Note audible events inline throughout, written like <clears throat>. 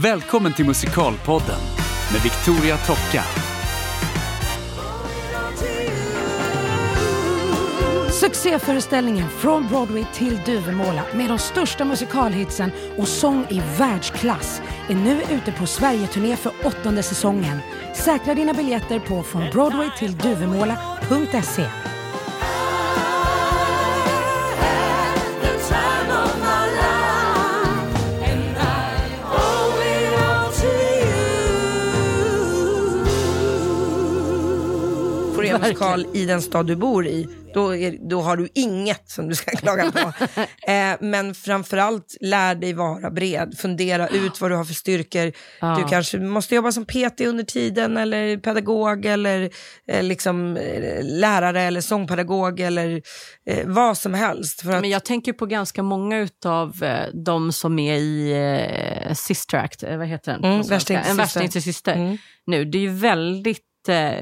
Välkommen till Musikalpodden med Victoria Tocka. Succéföreställningen Från Broadway till Duvemåla med de största musikalhitsen och sång i världsklass är nu ute på Sverigeturné för åttonde säsongen. Säkra dina biljetter på frånbroadwaytillduvemåla.se. en musikal i den stad du bor i, då, är, då har du inget som du ska klaga på. <laughs> eh, men framförallt lär dig vara bred, fundera ut vad du har för styrkor. Ja. Du kanske måste jobba som PT under tiden eller pedagog eller eh, liksom, eh, lärare eller sångpedagog eller eh, vad som helst. Att, Men jag tänker på ganska många av eh, de som är i eh, Sister Act, eh, vad heter den? Mm? Värsting till en syster. värsting till syster. Mm. Nu, det är ju väldigt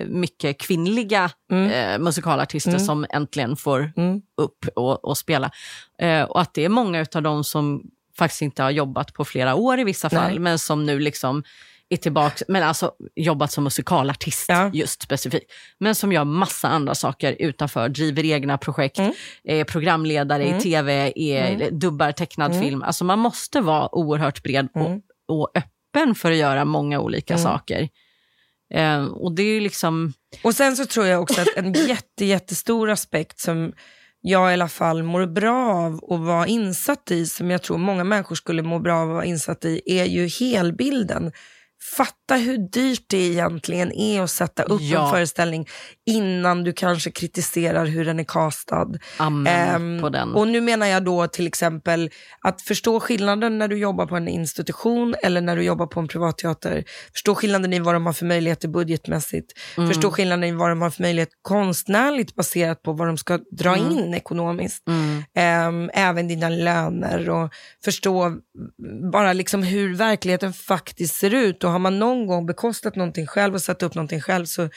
mycket kvinnliga Mm. eh, musikalartister Mm. som äntligen får Mm. upp och, och spela. Eh, och att det är många av dem som faktiskt inte har jobbat på flera år i vissa fall, Nej. men som nu liksom är tillbaka, men alltså jobbat som musikalartist Ja. just specifikt. Men som gör massa andra saker utanför, driver egna projekt, Mm. är programledare Mm. i tv, är, Mm. dubbar tecknad Mm. film. Alltså man måste vara oerhört bred Mm. och, och öppen för att göra många olika Mm. saker. Eh, och det är liksom, Och sen så tror jag också att en <clears throat> jätte, jättestor aspekt som jag i alla fall mår bra av att vara insatt i, som jag tror många människor skulle må bra av att vara insatt i, är ju helbilden. Fatta hur dyrt det egentligen är att sätta upp Ja. en föreställning innan du kanske kritiserar hur den är castad. amen på den. Och nu menar jag då till exempel att förstå skillnaden när du jobbar på en institution eller när du jobbar på en privatteater. Förstå skillnaden i vad de har för möjligheter budgetmässigt. Mm. Förstå skillnaden i vad de har för möjlighet konstnärligt baserat på vad de ska dra Mm. in ekonomiskt. Mm. Ehm, även dina löner och förstå bara liksom hur verkligheten faktiskt ser ut. Och har man någon gång bekostat någonting själv och satt upp någonting själv så,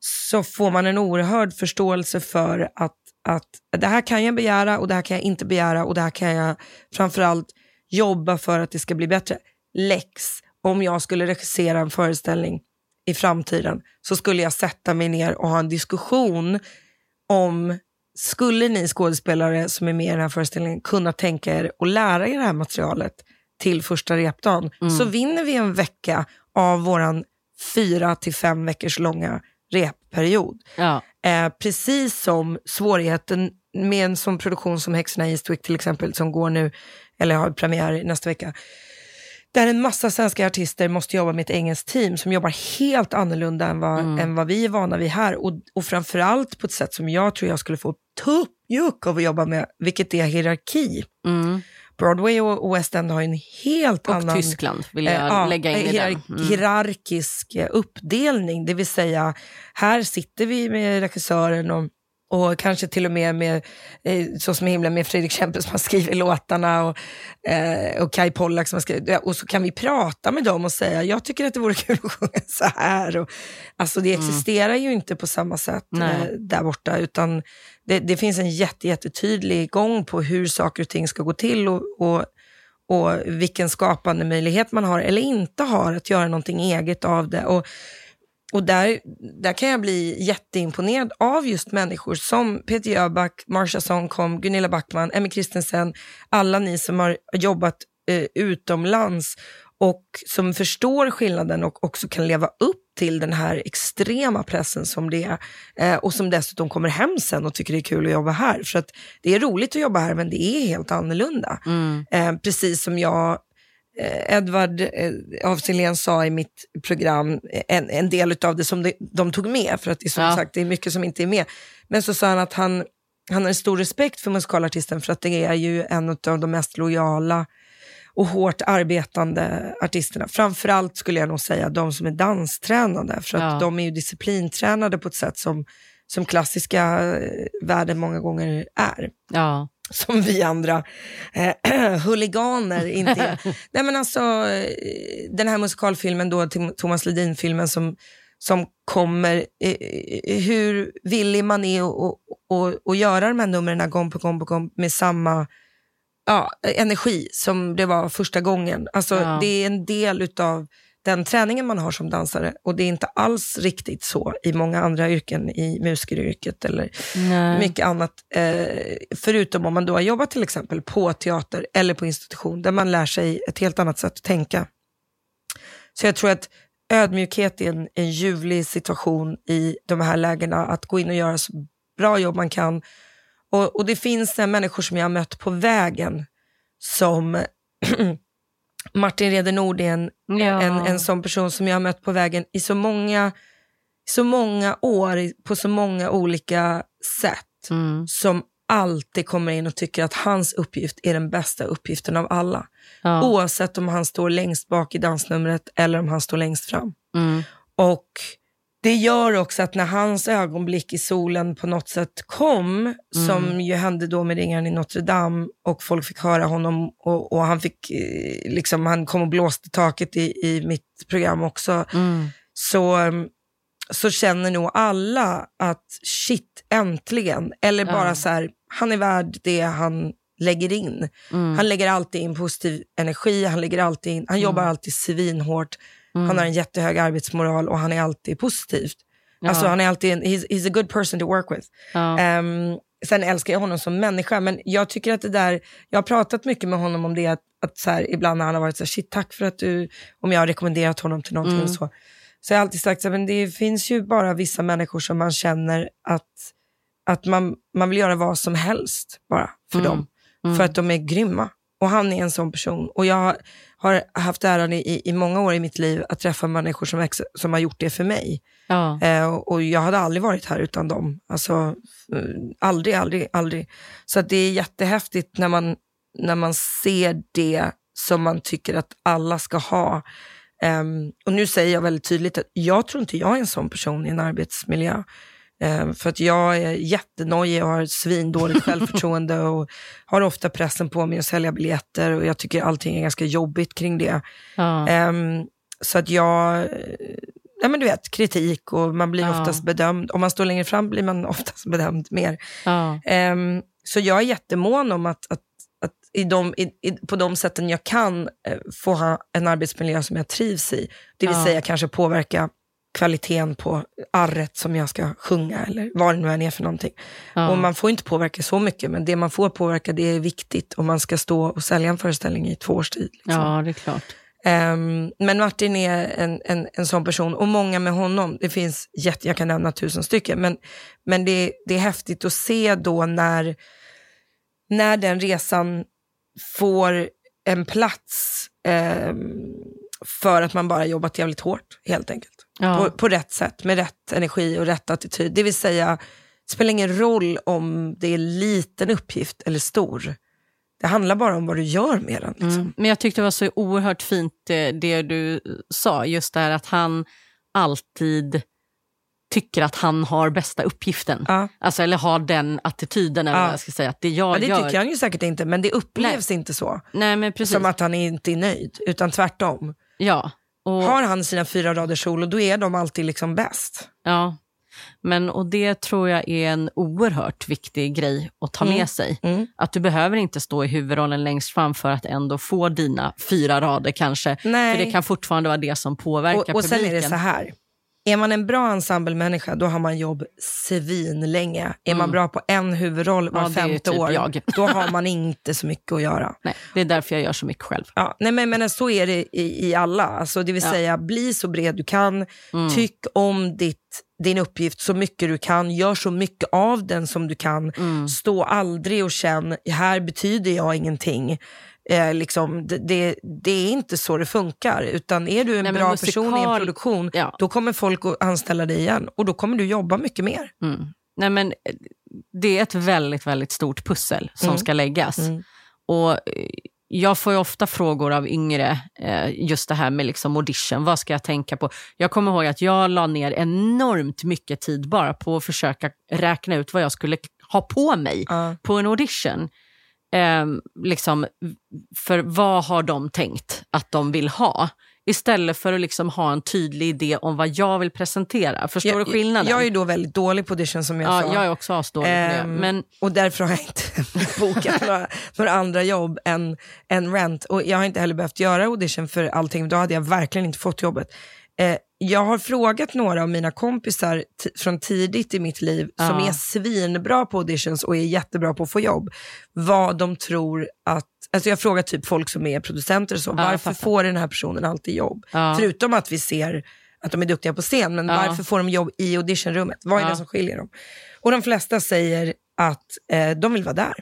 så får man en oerhörd förståelse för att, att det här kan jag begära och det här kan jag inte begära och det här kan jag framförallt jobba för att det ska bli bättre. Lex, om jag skulle regissera en föreställning i framtiden så skulle jag sätta mig ner och ha en diskussion om skulle ni skådespelare som är med i den här föreställningen kunna tänka er att lära er det här materialet till första repdagen Mm. så vinner vi en vecka av våran fyra till fem veckors långa repperiod. Ja. Eh, precis som svårigheten med en sån produktion som Häxorna i Eastwick till exempel som går nu, eller har premiär nästa vecka. Där en massa svenska artister måste jobba med ett engelskt team som jobbar helt annorlunda än vad, Mm. än vad vi är vana vid här. Och, och framförallt på ett sätt som jag tror jag skulle få tuppjuck av att jobba med, vilket är hierarki. Mm. Broadway och och West End har en helt Och annan Tyskland vill jag Eh, lägga in i hierar- den. Mm. hierarkisk eh, uppdelning. Det vill säga, här sitter vi med regissören och, och kanske till och med med, eh, så som i himlen med Fredrik Kempe som har skrivit låtarna och, eh, och Kai Pollak som har skrivit, och så kan vi prata med dem och säga, jag tycker att det vore <laughs> kul att sjunga så här. Och, alltså det existerar ju inte på samma sätt Nej. eh, där borta, utan det, det finns en jätte, jättetydlig gång på hur saker och ting ska gå till och, och och vilken skapande möjlighet man har eller inte har att göra någonting eget av det. Och, och där, där kan jag bli jätteimponerad av just människor som Peter Jöback, Marsha Songkom, Gunilla Backman, Emmy Christensen, alla ni som har jobbat eh, utomlands och som förstår skillnaden och också kan leva upp till den här extrema pressen som det är. Eh, och som dessutom kommer hem sen och tycker det är kul att jobba här. För att det är roligt att jobba här men det är helt annorlunda. Mm. Eh, precis som jag, Edvard eh, af Sillén sa i mitt program, eh, en, en del av det som de, de tog med, för att det är som Ja. sagt det är mycket som inte är med. Men så sa han att han, han har stor respekt för musikalartisten för att det är ju en av de mest lojala och hårt arbetande artisterna. Framförallt skulle jag nog säga de som är danstränade, för att Ja. de är ju disciplintränade på ett sätt som, som klassiska eh, världen många gånger är Ja. Som vi andra eh, <clears throat> huliganer inte är. <laughs> Nej men alltså, eh, den här musikalfilmen då, Thomas Ledin-filmen som, som kommer, eh, eh, hur villig man är att och, och, och göra de här numren gång på gång på gång med samma ja, energi som det var första gången. Alltså, Ja. Det är en del utav den träningen man har som dansare och det är inte alls riktigt så i många andra yrken, i musikeryrket eller Nej. mycket annat. Eh, förutom om man då har jobbat till exempel på teater eller på institution där man lär sig ett helt annat sätt att tänka. Så jag tror att ödmjukhet är en, en ljuvlig situation i de här lägena, att gå in och göra så bra jobb man kan. Och, och det finns eh, människor som jag har mött på vägen som <clears throat> Martin Reder är en, Ja. en, en sån person som jag har mött på vägen i så många, så många år, på så många olika sätt Mm. som alltid kommer in och tycker att hans uppgift är den bästa uppgiften av alla. Ja. Oavsett om han står längst bak i dansnumret eller om han står längst fram. Mm. Och det gör också att när hans ögonblick i solen på något sätt kom, som ju hände då med ringaren i Notre Dame och folk fick höra honom och, och han fick, eh, liksom, han kom och blåste taket i, i mitt program också, Mm. så, så känner nog alla att shit, äntligen. Eller bara Ja. så här, han är värd det han lägger in. Mm. Han lägger alltid in positiv energi, han, lägger alltid in, han jobbar alltid svinhårt, Mm. han har en jättehög arbetsmoral och han är alltid positivt. Ja. Alltså han är alltid en, he's, he's a good person to work with. Ja. Ehm, sen älskar jag honom som människa, men jag tycker att det där, jag har pratat mycket med honom om det, att, att så här, ibland när han har varit så här, shit tack för att du, om jag har rekommenderat honom till någonting Mm. och så. Så jag har alltid sagt, men det finns ju bara vissa människor som man känner att, att man, man vill göra vad som helst bara för Mm. dem. Mm. För att de är grymma. Och han är en sån person. Och jag har haft äran i, i många år i mitt liv att träffa människor som, ex, som har gjort det för mig. Ja. Eh, och- och jag hade aldrig varit här utan dem. Alltså, eh, aldrig, aldrig, aldrig. Så det är jättehäftigt när man, när man ser det som man tycker att alla ska ha. Ehm, och nu säger jag väldigt tydligt att jag tror inte jag är en sån person i en arbetsmiljö. Ehm, för att jag är jättenojig och har svindåligt <laughs> självförtroende och har ofta pressen på mig att sälja biljetter och jag tycker allting är ganska jobbigt kring det. Ja. Ehm, så att jag, eh, ja men du vet, kritik och man blir Ja. oftast bedömd. Om man står längre fram blir man <laughs> oftast bedömd mer. Ja. Ehm, så jag är jättemån om att, att, att i de, i, på de sätten jag kan eh, få ha en arbetsmiljö som jag trivs i. Det vill säga kanske påverka kvaliteten på arret som jag ska sjunga eller vad det nu än är för någonting. Ja. Och man får inte påverka så mycket, men det man får påverka det är viktigt om man ska stå och sälja en föreställning i två års tid. Liksom. ja, det är klart. Ehm, men Martin är en, en, en sån person och många med honom. Det finns jätte, jag kan nämna tusen stycken, men, men det, det är häftigt att se då när, när den resan får en plats ehm, för att man bara jobbat jävligt hårt helt enkelt. Ja. På, på rätt sätt, med rätt energi och rätt attityd. Det vill säga, det spelar ingen roll om det är liten uppgift eller stor. Det handlar bara om vad du gör med den. Liksom. Mm. Men jag tyckte det var så oerhört fint eh, det du sa, just det här att han alltid tycker att han har bästa uppgiften. Ja. Alltså, eller har den attityden, eller Ja. jag ska säga, att det jag Ja, det gör... tycker han ju säkert inte, men det upplevs inte så. Nej, men precis. Som att han inte är nöjd, utan tvärtom. Ja. Och, Har han sina fyra rader solo, då är de alltid liksom bäst. ja. Men, och det tror jag är en oerhört viktig grej att ta Mm. med sig. Mm. Att du behöver inte stå i huvudrollen längst fram för att ändå få dina fyra rader kanske. Nej. För det kan fortfarande vara det som påverkar Och, och sen publiken. är det så här. Är man en bra ensemblemänniska, då har man jobb svinlänge. Är man bra på en huvudroll var Mm. Ja, femte typ år, jag. <laughs> då har man inte så mycket att göra. Nej, det är därför jag gör så mycket själv. Ja, nej men, men så är det i, i alla. Alltså, det vill Ja. säga, bli så bred du kan. Mm. Tyck om ditt, din uppgift så mycket du kan. Gör så mycket av den som du kan. Mm. Stå aldrig och känn, här betyder jag ingenting. Eh, liksom, det, det, det är inte så det funkar. Utan är du en Nej, bra musikal- person i en produktion, Ja. då kommer folk att anställa dig igen. Och då kommer du jobba mycket mer. Mm. Nej, men eh, det är ett väldigt, väldigt stort pussel som Mm. ska läggas. Mm. Och eh, jag får ju ofta frågor av yngre, eh, just det här med liksom audition, vad ska jag tänka på? Jag kommer ihåg att jag la ner enormt mycket tid bara på att försöka räkna ut vad jag skulle ha på mig Ja. på en audition. Eh, liksom, för vad har de tänkt att de vill ha? istället för att liksom ha en tydlig idé om vad jag vill presentera. Förstår jag, du skillnaden? Jag är då väldigt dålig på audition som jag ja, sa. jag är också asdålig på det. Ehm, Men, Och därför har jag inte <laughs> bokat några, några andra jobb än, än Rent. Och jag har inte heller behövt göra audition för allting, då hade jag verkligen inte fått jobbet. Eh, jag har frågat några av mina kompisar från tidigt i mitt liv som Ja. är svinbra på auditions och är jättebra på att få jobb, vad de tror att Alltså jag frågar typ folk som är producenter och så, jag varför får den här personen alltid jobb? ja, Förutom att vi ser att de är duktiga på scen, men Ja. varför får de jobb i auditionrummet? Vad är Ja. det som skiljer dem? Och de flesta säger att eh, de vill vara där.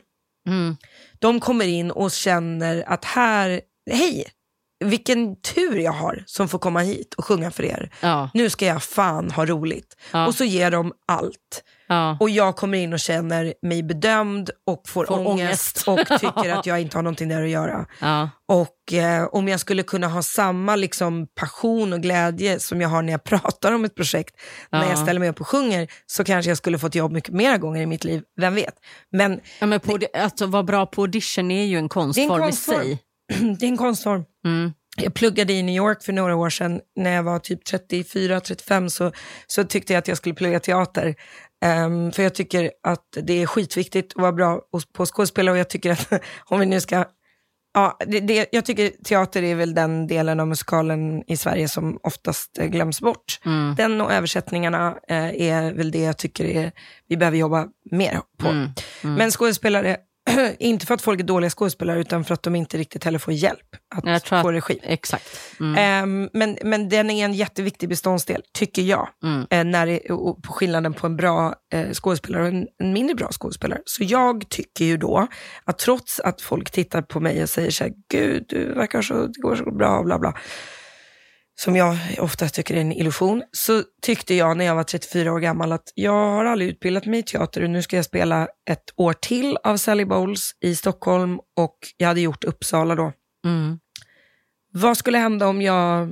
mm, De kommer in och känner att här, hej, vilken tur jag har som får komma hit och sjunga för er. ja, Nu ska jag fan ha roligt. ja, Och så ger de allt. ja. Och jag kommer in och känner mig bedömd och får, Får ångest, ångest. och <laughs> tycker att jag inte har någonting där att göra. Och eh, om jag skulle kunna ha samma liksom, passion och glädje som jag har när jag <laughs> pratar om ett projekt, när Ja. jag ställer mig upp och sjunger, så kanske jag skulle fått jobb mycket mera gånger i mitt liv, vem vet. Men men på, att vara bra på audition är ju en konstform, konstform. i sig. det är en konstform. <clears throat> Mm. Jag pluggade i New York för några år sedan, när jag var typ 34-35 så, så tyckte jag att jag skulle plugga teater. Ehm, för jag tycker att det är skitviktigt att vara bra på skådespelare och jag tycker att <laughs> om vi nu ska Ja, det, det, jag tycker teater är väl den delen av musikalen i Sverige som oftast glöms bort. Mm. Den och översättningarna eh, är väl det jag tycker är, vi behöver jobba mer på. Mm. Mm. Men skådespelare, <clears throat> inte för att folk är dåliga skådespelare utan för att de inte riktigt heller får hjälp att tror att- få regi. Exakt. Mm. Ehm, men, men den är en jätteviktig beståndsdel, tycker jag, Mm. eh, när det, och på skillnaden på en bra eh, skådespelare och en, en mindre bra skådespelare. Så jag tycker ju då att trots att folk tittar på mig och säger så här, gud, du verkar så, det går så bra, bla bla, som jag ofta tycker är en illusion, så tyckte jag när jag var 34 år gammal att jag har aldrig utbildat mig i teater och nu ska jag spela ett år till av Sally Bowles i Stockholm och jag hade gjort Uppsala då. Mm. Vad skulle hända om jag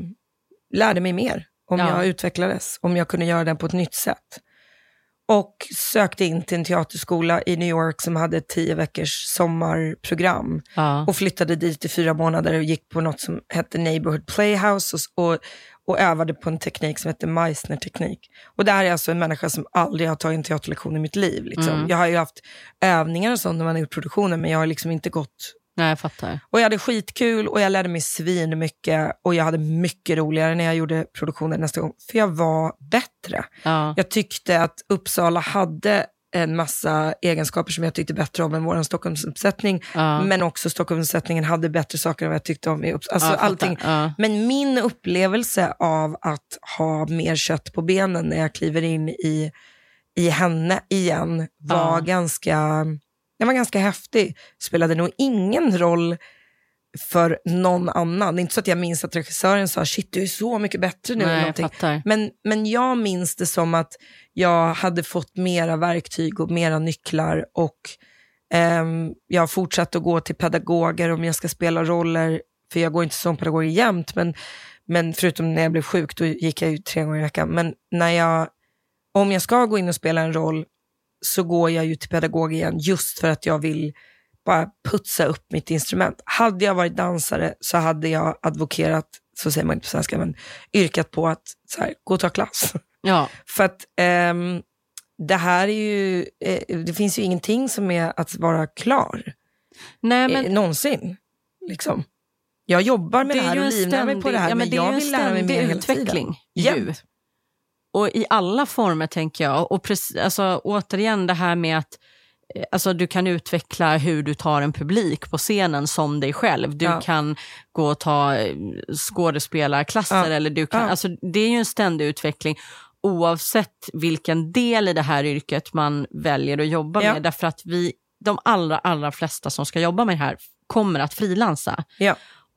lärde mig mer? Om Ja. jag utvecklades? Om jag kunde göra det på ett nytt sätt? Och sökte in till en teaterskola i New York som hade ett tio veckors sommarprogram. Ja. Och flyttade dit i fyra månader och gick på något som hette Neighborhood Playhouse och, och, och övade på en teknik som heter Meissner-teknik. Och här är alltså en människa som aldrig har tagit en teaterlektion i mitt liv. Liksom. Mm. Jag har ju haft övningar och sånt när man har gjort produktioner, men jag har liksom inte gått Nej, jag fattar. och jag hade skitkul och jag lärde mig svin mycket och jag hade mycket roligare när jag gjorde produktionen nästa gång. För jag var bättre. Ja. Jag tyckte att Uppsala hade en massa egenskaper som jag tyckte bättre om än vår Stockholmsuppsättning. Ja. Men också Stockholmsuppsättningen hade bättre saker än vad jag tyckte om i Uppsala. Alltså Ja, allting. Ja. Men min upplevelse av att ha mer kött på benen när jag kliver in i, i henne igen var, ganska, den var ganska häftig. Spelade nog ingen roll för någon annan. Det är inte så att jag minns att regissören sa shit du är så mycket bättre nu. Nej, jag. Men, men jag minns det som att jag hade fått mera verktyg och mera nycklar och ehm, jag har fortsatt att gå till pedagoger om jag ska spela roller, för jag går inte som pedagog jämt, men, men förutom när jag blev sjuk, då gick jag ju tre gånger i veckan. Men när jag, om jag ska gå in och spela en roll så går jag ju till pedagog igen just för att jag vill bara putsa upp mitt instrument. Hade jag varit dansare så hade jag advokerat, så säger man inte på svenska, men yrkat på att så här, gå och ta klass. Ja. <laughs> För att ehm, det här är ju, eh, det finns ju ingenting som är att vara klar Nej, men, men någonsin. Liksom. Jag jobbar med det, är här och livnär mig på det här, ja, men, det är jag vill lära mig mer hela tiden. utveckling. ju. Och i alla former tänker jag. Och precis, alltså, återigen det här med att eh, alltså, du kan utveckla hur du tar en publik på scenen som dig själv. Du Ja. kan gå och ta eh, skådespelarklasser. Ja. Eller du kan, Ja. alltså, det är ju en ständig utveckling oavsett vilken del i det här yrket man väljer att jobba med. Därför att vi, de allra, allra flesta som ska jobba med det här kommer att frilansa.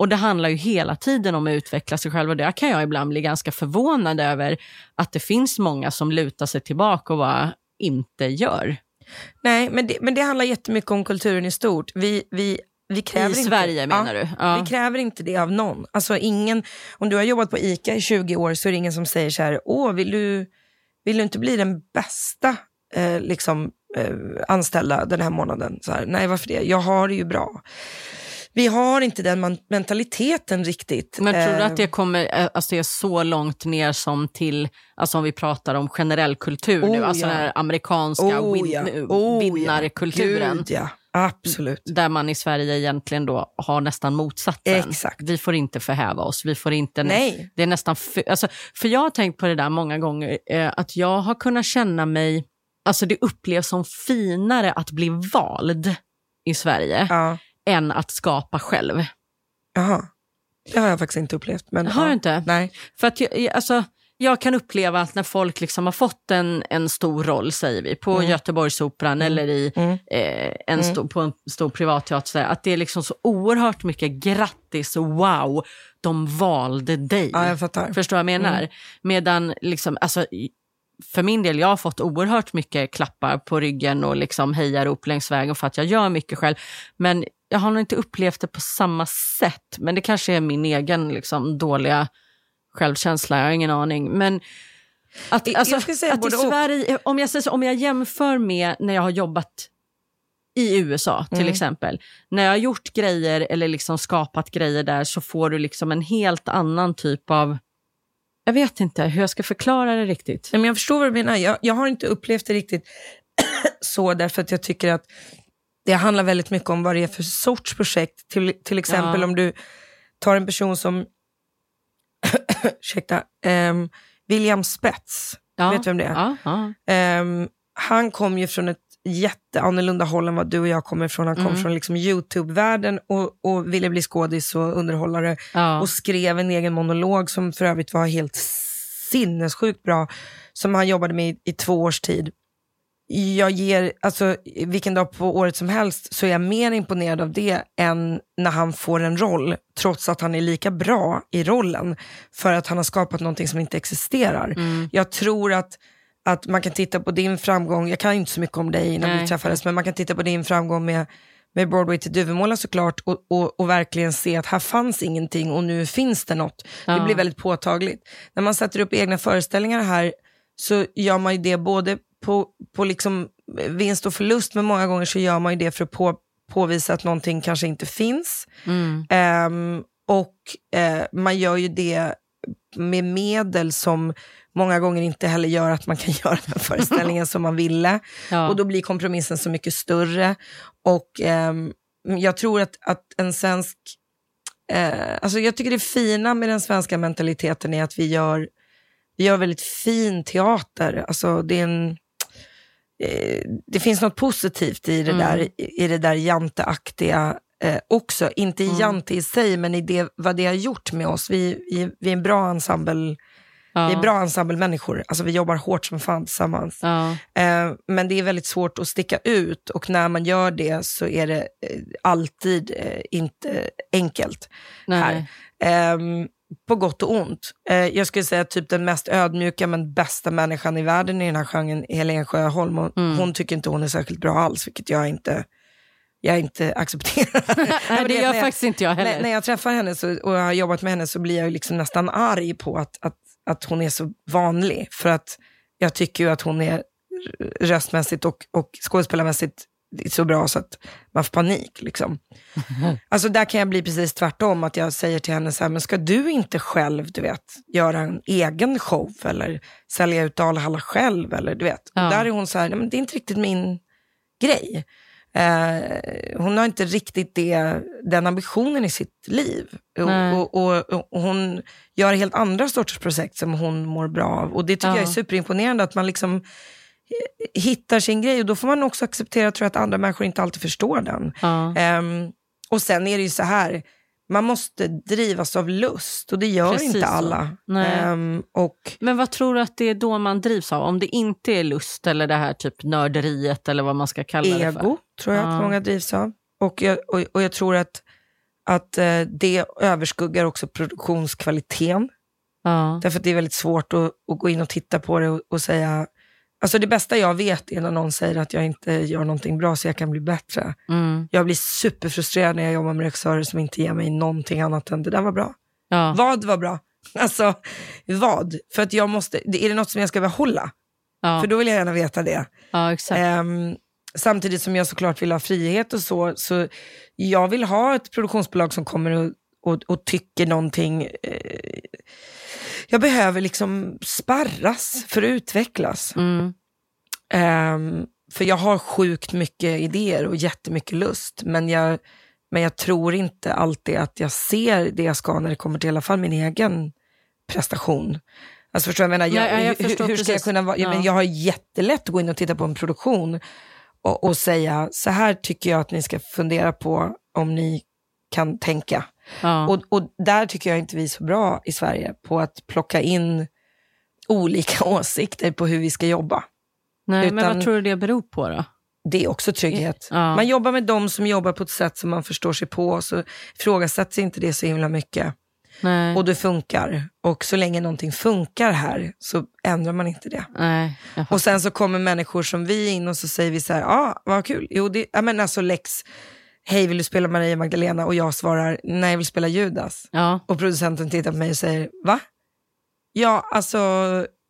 Och det handlar ju hela tiden om att utveckla sig själv och där kan jag ibland bli ganska förvånad över att det finns många som lutar sig tillbaka och bara inte gör. Nej, men det, men det handlar jättemycket om kulturen i stort. Vi, vi, vi kräver I inte, Sverige menar ja, du? Ja. Vi kräver inte det av någon. Alltså ingen, om du har jobbat på ICA i 20 år så är det ingen som säger så här, åh, vill du, vill du inte bli den bästa eh, liksom, eh, anställda den här månaden? Så här, Nej, varför det? Jag har det ju bra. Vi har inte den mentaliteten riktigt. Men tror du Eh, att det kommer eh, alltså det är så långt ner som till, alltså om vi pratar om generell kultur nu, Oh, alltså ja. den här amerikanska oh, win, ja. eh, Oh, vinnarkulturen? Gud, ja. Absolut. Där man i Sverige egentligen då har nästan motsatsen. Exakt. Vi får inte förhäva oss. Vi får inte Nej. Det är nästan för, alltså, för jag har tänkt på det där många gånger, eh, att jag har kunnat känna mig, alltså det upplevs som finare att bli vald i Sverige Ja. Än att skapa själv. Jaha. Det har jag faktiskt inte upplevt. Men, Har ja. du inte? Nej. För att jag, alltså, jag kan uppleva att när folk liksom har fått en, en stor roll, säger vi, på Mm. Göteborgsoperan eller i Mm. eh, en Mm. stor, på en stor privatteater, att det är liksom så oerhört mycket grattis, wow, de valde dig. Ja, jag fattar. Förstår vad jag menar? Mm. Medan, liksom, alltså, för min del, jag har fått oerhört mycket klappar på ryggen och liksom hejarop längs vägen för att jag gör mycket själv. Men jag har nog inte upplevt det på samma sätt. Men det kanske är min egen liksom, dåliga självkänsla, jag har ingen aning. Men att, alltså, att i. Sverige, om jag, säger så, om jag jämför med när jag har jobbat i USA till Mm. exempel. När jag har gjort grejer eller liksom skapat grejer där så får du liksom en helt annan typ av... Jag vet inte hur jag ska förklara det riktigt. Men jag förstår vad du menar. Jag, jag har inte upplevt det riktigt <clears throat> så därför att jag tycker att det handlar väldigt mycket om vad det är för sorts projekt. Till, till exempel Ja. om du tar en person som <coughs> ursäkta, ehm, William Spets. Ja. Vet du vem det är? Ja. Ehm, han kom ju från ett jätteannorlunda håll än vad du och jag kommer ifrån. Han kom Mm. från liksom YouTube-världen och, och ville bli skådis och underhållare och skrev en egen monolog som för övrigt var helt sinnessjukt bra, som han jobbade med i, i två års tid. Jag ger, alltså vilken dag på året som helst så är jag mer imponerad av det än när han får en roll, trots att han är lika bra i rollen, för att han har skapat någonting som inte existerar. Mm. Jag tror att, att man kan titta på din framgång, jag kan inte så mycket om dig innan Nej. vi träffades, men man kan titta på din framgång med, med Broadway till Duvemåla såklart och, och, och verkligen se att här fanns ingenting och nu finns det något. Det Ja. blir väldigt påtagligt. När man sätter upp egna föreställningar här så gör man ju det både på, på liksom vinst och förlust, men många gånger så gör man ju det för att på, påvisa att någonting kanske inte finns. Mm. Ehm, och eh, man gör ju det med medel som många gånger inte heller gör att man kan <laughs> göra den föreställningen som man ville. Ja. Och då blir kompromissen så mycket större. Och ehm, jag tror att, att en svensk... Eh, alltså jag tycker det fina med den svenska mentaliteten är att vi gör, vi gör väldigt fin teater. Alltså det är en... Det finns något positivt i det Mm. där, i, i det där janteaktiga eh, också. Inte i Mm. jante i sig, men i det, vad det har gjort med oss. Vi, vi, vi är en bra ensemble, ja. vi är bra ensemble-människor. Alltså vi jobbar hårt som fan tillsammans. Ja. Eh, men det är väldigt svårt att sticka ut och när man gör det så är det eh, alltid eh, inte enkelt. Nej. här. På gott och ont. Eh, jag skulle säga typ den mest ödmjuka men bästa människan i världen i den här genren är Helene Sjöholm. Och Mm. Hon tycker inte hon är särskilt bra alls, vilket jag inte, jag inte accepterar. <laughs> Nej, det gör faktiskt inte jag heller. när, när jag träffar henne så, och jag har jobbat med henne så blir jag liksom nästan arg på att, att, att hon är så vanlig. För att jag tycker ju att hon är röstmässigt och, och skådespelarmässigt så bra så att man får panik. Liksom. <laughs> Alltså där kan jag bli precis tvärtom, att jag säger till henne så här, men ska du inte själv, du vet, göra en egen show eller sälja ut Dalhalla själv eller du vet. Ja. Där är hon så här, men det är inte riktigt min grej. Eh, hon har inte riktigt det, den ambitionen i sitt liv. Och, och, och, och hon gör helt andra sorters projekt som hon mår bra av. Och det tycker Ja. jag är superimponerande, att man liksom hittar sin grej. Och då får man också acceptera tror jag, att andra människor inte alltid förstår den. Ja. Ehm, och sen är det ju så här, man måste drivas av lust och det gör Precis inte alla. Ehm, och Men vad tror du att det är då man drivs av? Om det inte är lust eller det här typ nörderiet eller vad man ska kalla det för? ego tror jag Ja. att många drivs av. Och jag, och, och jag tror att, att eh, det överskuggar också produktionskvaliteten. Ja. Därför att det är väldigt svårt att, att gå in och titta på det och, och säga, alltså det bästa jag vet är när någon säger att jag inte gör någonting bra så jag kan bli bättre. Mm. Jag blir superfrustrerad när jag jobbar med regissörer som inte ger mig någonting annat än det där var bra. Ja. Vad var bra? <laughs> Alltså, vad? För att jag måste, är det något som jag ska behålla? Ja. För då vill jag gärna veta det. ja. Ehm, samtidigt som jag såklart vill ha frihet och så, så jag vill ha ett produktionsbolag som kommer och, och, och tycker någonting. Eh, jag behöver liksom sparras för att utvecklas. Mm. Ehm, för jag har sjukt mycket idéer och jättemycket lust, men jag, men jag tror inte alltid att jag ser det jag ska när det kommer till i alla fall min egen prestation. Alltså förstår jag, menar, jag, Ja, ja, jag hur, hur ska jag kunna vara, ja. men Ja. jag har jättelätt att gå in och titta på en produktion och, och säga, så här tycker jag att ni ska fundera på om ni kan tänka. Ja. Och, och där tycker jag inte vi är så bra i Sverige på att plocka in olika <laughs> åsikter på hur vi ska jobba. Nej, men utan- vad tror du det beror på då? Det är också trygghet. Ja. Man jobbar med de som jobbar på ett sätt som man förstår sig på, så ifrågasätts inte det så himla mycket. Nej. Och det funkar. Och så länge någonting funkar här så ändrar man inte det. Nej, jag. Och sen så kommer människor som vi in och så säger vi så här, ja, ah, vad kul. Jo, det, ja, men alltså Lex, hej vill du spela Maria Magdalena? Och jag svarar, nej jag vill spela Judas. ja. Och producenten tittar på mig och säger, va? Ja, alltså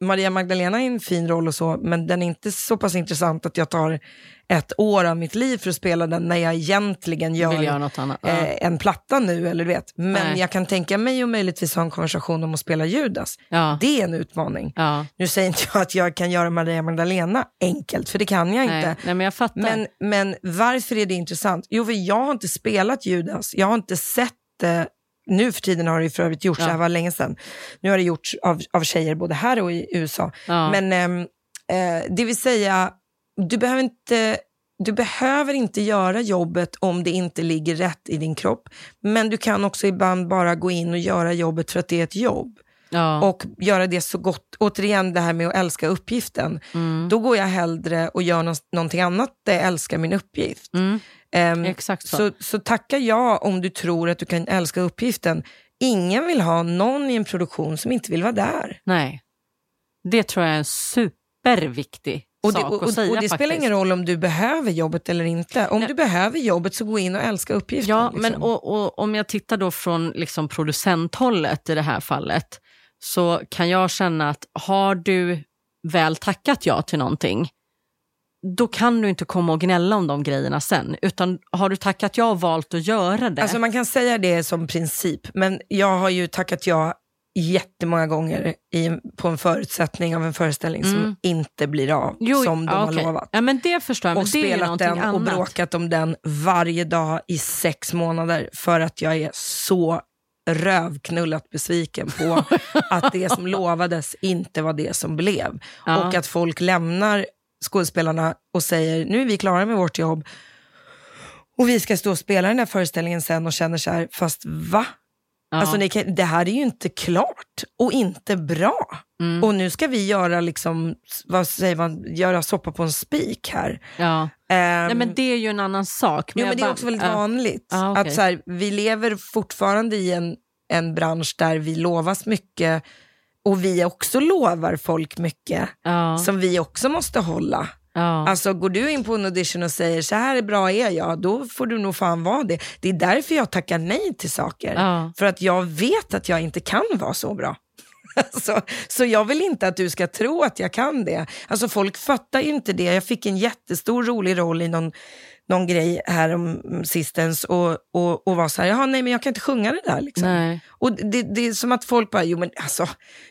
Maria Magdalena är en fin roll och så, men den är inte så pass intressant att jag tar ett år av mitt liv för att spela den när jag egentligen gör, Vill göra annat. Ja. eh, en platta nu, eller du vet. Men Nej. jag kan tänka mig och möjligtvis ha en konversation om att spela Judas. ja. Det är en utmaning. ja. Nu säger inte jag att jag kan göra Maria Magdalena enkelt, för det kan jag Nej. inte. Nej, men jag fattar. Men, men varför är det intressant? Jo, för jag har inte spelat Judas. Jag har inte sett det. Nu för tiden har det ju för övrigt gjorts, Ja. det här var länge sedan. Nu har det gjorts av, av tjejer både här och i USA. ja. Men ehm, eh, det vill säga, du behöver, inte, du behöver inte göra jobbet om det inte ligger rätt i din kropp. Men du kan också ibland bara gå in och göra jobbet för att det är ett jobb. ja. Och göra det så gott. Återigen det här med att älska uppgiften. mm. Då går jag hellre och gör nå- någonting annat där jag älskar min uppgift. Mm. Ehm, Exakt så. så, så tacka ja om du tror att du kan älska uppgiften. Ingen vill ha någon i en produktion som inte vill vara där. Nej. Det tror jag är en superviktig Och det, sak och, att säga och det spelar faktiskt. ingen roll om du behöver jobbet eller inte. Om Nej. du behöver jobbet så gå in och älska uppgiften. Ja, liksom. men och, och, om jag tittar då från liksom producenthållet i det här fallet så kan jag känna att har du väl tackat ja till någonting då kan du inte komma och gnälla om de grejerna sen. Utan har du tackat ja och valt att göra det. Alltså man kan säga det som princip, men jag har ju tackat ja jättemånga gånger i, på en förutsättning av en föreställning som Mm. inte blir av, Jo, som de ja, har lovat. Ja, men det förstår jag. Men och spelat den annat. och bråkat om den varje dag i sex månader för att jag är så rövknullat besviken på <laughs> att det som lovades inte var det som blev. Ja. Och att folk lämnar skådespelarna och säger nu är vi klara med vårt jobb och vi ska stå och spela den här föreställningen sen och känner så här, fast va? Ja. Alltså, det här är ju inte klart och inte bra. Mm. Och nu ska vi göra, liksom, vad säger man, göra soppa på en spik här. ja. Ehm, Nej, men det är ju en annan sak. jo, men det är också väldigt ja. vanligt. Ja, okej. att så här, vi lever fortfarande i en, en bransch där vi lovas mycket och vi också lovar folk mycket Ja. som vi också måste hålla. ja. Alltså går du in på en audition och säger så här är bra är jag, då får du nog fan vara det. Det är därför jag tackar nej till saker. Ja. För att jag vet att jag inte kan vara så bra. <laughs> Alltså, så jag vill inte att du ska tro att jag kan det. Alltså folk fattar ju inte det. Jag fick en jättestor rolig roll i någon, någon grej här om sistens och, och, och var så här, jaha nej men jag kan inte sjunga det där. Liksom. Nej. Och det, det är som att folk bara, jo men alltså,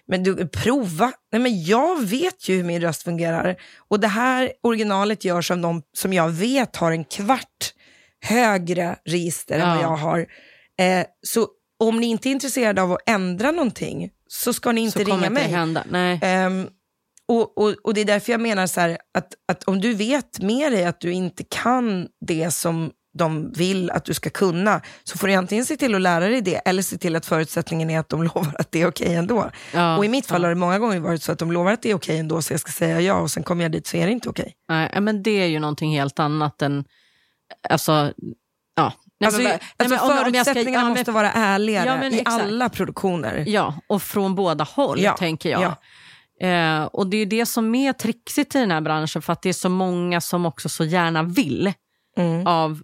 men du, prova. Nej men jag vet ju hur min röst fungerar. Och det här originalet görs av någon som jag vet har en kvart högre register än Ja. vad jag har. Eh, så om ni inte är intresserade av att ändra någonting så ska ni inte så ringa inte mig. hända. Nej. Ehm, och, och, och det är därför jag menar så här, att, att om du vet med dig att du inte kan det som de vill att du ska kunna, så får du antingen se till att lära dig det, eller se till att förutsättningen är att de <laughs> lovar att det är okej ändå. Ja, och i mitt fall ja. har det många gånger varit så att de lovar att det är okej ändå, så jag ska säga ja, och sen kommer jag dit så är det inte okej. Nej, men det är ju någonting helt annat än... Alltså, ja. Nej, Alltså, men- alltså, nej, men om- om jag ska- förutsättningarna ja, måste vara ärligare Ja, i exakt. alla produktioner. Ja, och från båda håll, Ja, tänker jag. Eh, och det är det som är trixigt i den här branschen, för att det är så många som också så gärna vill Mm. av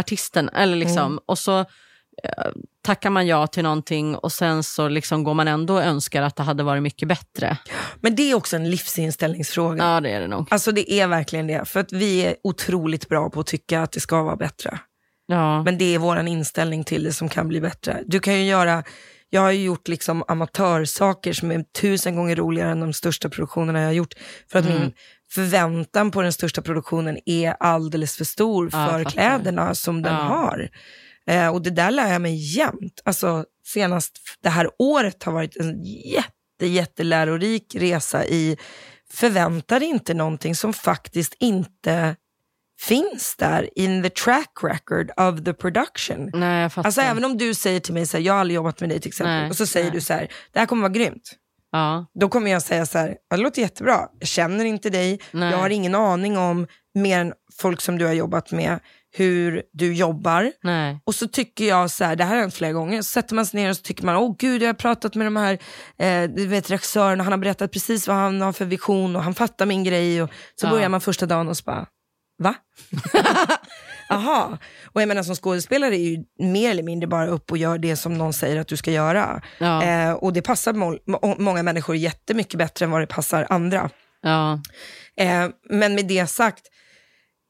artisten. Eller liksom, Och så eh, tackar man ja till någonting och sen så liksom går man ändå och önskar att det hade varit mycket bättre. Men det är också en livsinställningsfråga. Ja, det är det nog. Alltså det är verkligen det. För att vi är otroligt bra på att tycka att det ska vara bättre. Ja. Men det är vår inställning till det som kan bli bättre. Du kan ju göra, jag har ju gjort liksom amatörsaker som är tusen gånger roligare än de största produktionerna jag har gjort. För att Mm. min förväntan på den största produktionen är alldeles för stor Ja, för kläderna som den Ja. har. Eh, och det där lär jag mig jämt. Alltså senast det här året har varit en jätte, jättelärorik resa i förvänta dig inte någonting som faktiskt inte finns där in the track record of the production. Nej, jag fattar. Alltså även om du säger till mig så här, jag har aldrig jobbat med dig till exempel, Nej, och så säger nej. du så här, det här kommer vara grymt. ja. Då kommer jag säga så här, "Ja, det låter jättebra, jag känner inte dig, Nej. jag har ingen aning om, mer än folk som du har jobbat med, hur du jobbar. Nej. Och så tycker jag så här, det här har hänt flera gånger, så sätter man sig ner och så tycker man, åh gud jag har pratat med de här eh, du vet, regissören och han har berättat precis vad han har för vision och han fattar min grej. Och så Ja. börjar man första dagen och så bara, va? <laughs> Jaha. Och jag menar som skådespelare är ju mer eller mindre bara upp och gör det som någon säger att du ska göra. Ja. Eh, och det passar må- må- många människor jättemycket bättre än vad det passar andra. Ja. Eh, men med det sagt,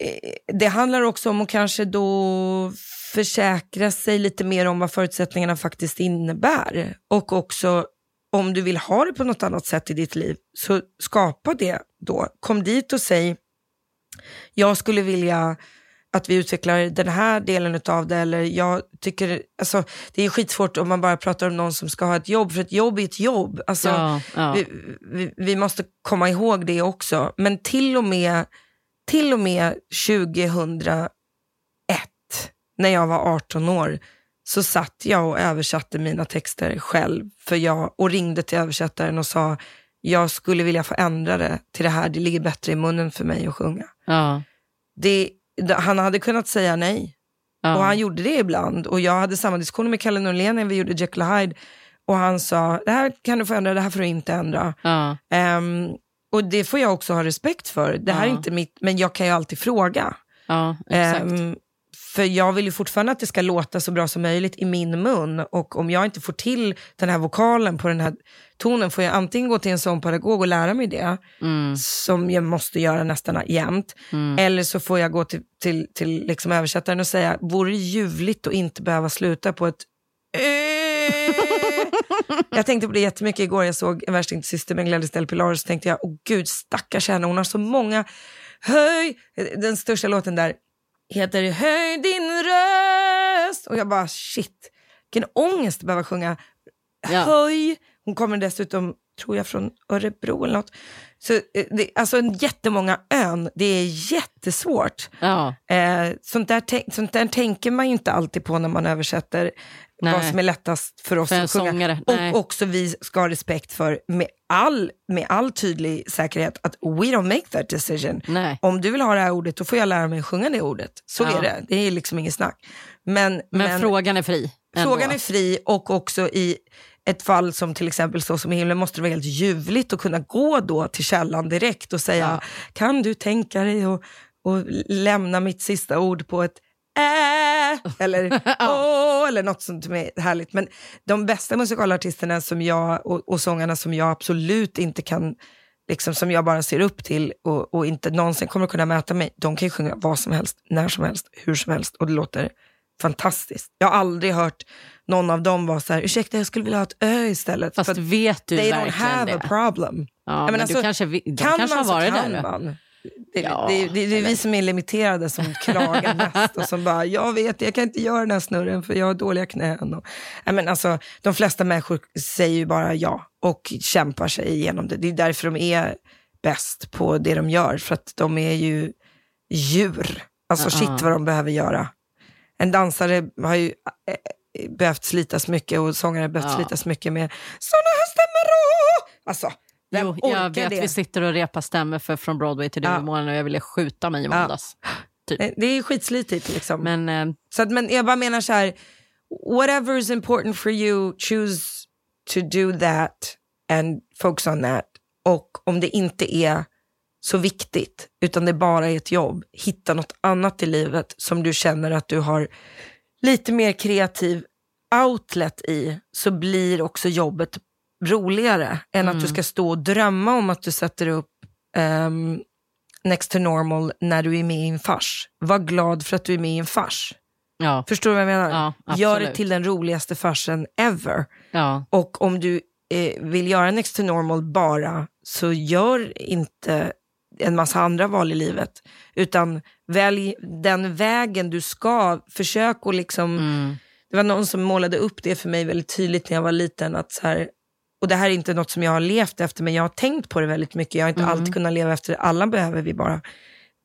eh, det handlar också om att kanske då försäkra sig lite mer om vad förutsättningarna faktiskt innebär. Och också om du vill ha det på något annat sätt i ditt liv, så skapa det då. Kom dit och säg, jag skulle vilja att vi utvecklar den här delen av det. Eller jag tycker, alltså, det är skitsvårt om man bara pratar om någon som ska ha ett jobb, för ett jobb är ett jobb. Alltså, Ja, ja. vi, vi, vi måste komma ihåg det också. Men till och med, till och med 2001, när jag var 18 år, så satt jag och översatte mina texter själv för jag, och ringde till översättaren och sa jag skulle vilja få ändra det till det här, det ligger bättre i munnen för mig att sjunga. Ja. Det, han hade kunnat säga nej. Ja. Och han gjorde det ibland. Och jag hade samma diskussion med Kalle Norlén när vi gjorde Jekyll och Hyde. Och han sa, det här kan du få ändra, det här får du inte ändra. Ja. Ehm, och det får jag också ha respekt för. Det här är inte mitt, men jag kan ju alltid fråga. ja, exakt. Ehm, för jag vill ju fortfarande att det ska låta så bra som möjligt i min mun. Och om jag inte får till den här vokalen på den här tonen får jag antingen gå till en sångpedagog och lära mig det, Mm. som jag måste göra nästan jämt. Mm. Eller så får jag gå till, till, till liksom översättaren och säga, vore det ljuvligt att inte behöva sluta på ett. Jag tänkte på det jättemycket igår, jag såg En värsting till syster med Gladys Del Pilar, så tänkte jag, åh gud stackars henne, hon har så många, höj, den största låten där heter Höj din röst, och jag bara shit, vilken ångest att behöva sjunga Ja. höj. Hon kommer dessutom, tror jag, från Örebro eller något. Så, eh, det, alltså jättemånga ön, det är jättesvårt. Ja. Eh, sånt, där, sånt där tänker man ju inte alltid på när man översätter Nej. vad som är lättast för oss För att sjunga. sångare, nej. Och också vi ska ha respekt för, med all, med all tydlig säkerhet, att we don't make that decision. Nej. Om du vill ha det här ordet, då får jag lära mig att sjunga det ordet. Så Ja. är det, det är liksom inget snack. Men, Men, frågan är fri. ändå. Frågan är fri och också i ett fall som till exempel så som i himlen måste det vara helt ljuvligt att kunna gå då till källan direkt och säga kan du tänka dig att lämna mitt sista ord på ett äh, eller <laughs> åh, eller något sånt som är härligt. Men de bästa musikalartisterna som jag, och, och sångarna som jag absolut inte kan, liksom som jag bara ser upp till och, och inte någonsin kommer kunna möta mig, de kan ju sjunga vad som helst, när som helst, hur som helst och det låter fantastiskt. Jag har aldrig hört någon av dem vara så här, ursäkta jag skulle vilja ha ett ö istället. Fast vet du they don't verkligen have det? a problem. Ja, men men alltså, du kanske, de kan kanske man har varit så kan där. man. Det, Ja, det, det, det är vi som är limiterade som klagar mest och som bara, jag vet, jag kan inte göra den här snurren för jag har dåliga knän. Och, ja, men alltså, de flesta människor säger ju bara ja och kämpar sig igenom det. Det är därför de är bäst på det de gör, för att de är ju djur. Alltså Ja. shit vad de behöver göra. En dansare har ju eh, behövt slitas mycket och sångare har behövt Ja. slitas mycket med sådana här stämmor. åh! Alltså, vem Jo, jag vet, det? vi sitter och repar stämmer för Från Broadway till Ja. Duvemålen och jag ville skjuta mig i måndags. <gasps> Eh, Det är skitslitigt liksom. Men eh, Så att, men jag bara menar så här, whatever is important for you, choose to do that and focus on that. Och om det inte är så viktigt, utan det bara är ett jobb, hitta något annat i livet som du känner att du har lite mer kreativ outlet i så blir också jobbet roligare än att du ska stå och drömma om att du sätter upp ehm, Next to normal när du är med i en fars. Var glad för att du är med i en fars. Ja. Förstår du vad jag menar? Ja, Gör det till den roligaste farsen ever. Ja. Och om du eh, vill göra Next to normal bara, så gör inte en massa andra val i livet. Utan välj den vägen du ska. Försök att liksom... Mm. Det var någon som målade upp det för mig väldigt tydligt när jag var liten. Att så här, och det här är inte något som jag har levt efter, men jag har tänkt på det väldigt mycket. Jag har inte alltid kunnat leva efter det. Alla behöver vi bara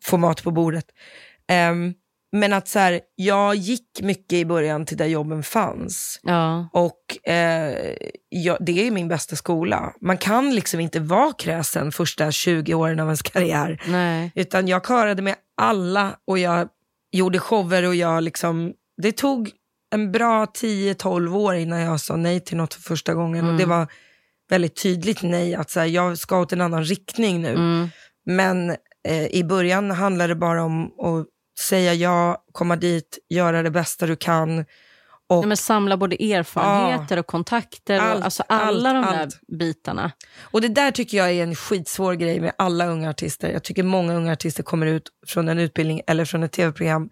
få mat på bordet. Ehm, men att så här, jag gick mycket i början till där jobben fanns. Ja. Och eh, ja, det är min bästa skola. Man kan liksom inte vara kräsen första 20 åren av ens karriär. Nej. Utan jag karade med alla och jag gjorde shower och jag liksom, det tog en bra 10-12 år innan jag sa nej till något för första gången. Och det var väldigt tydligt nej, att så här, jag ska åt en annan riktning nu. Mm. Men eh, i början handlar det bara om att säga ja, komma dit, göra det bästa du kan. Och, Nej, men samla både erfarenheter och kontakter. Allt, och, alltså alla allt, de där allt. bitarna. och det där tycker jag är en skitsvår grej med alla unga artister. Jag tycker många unga artister kommer ut från en utbildning eller från ett tv-program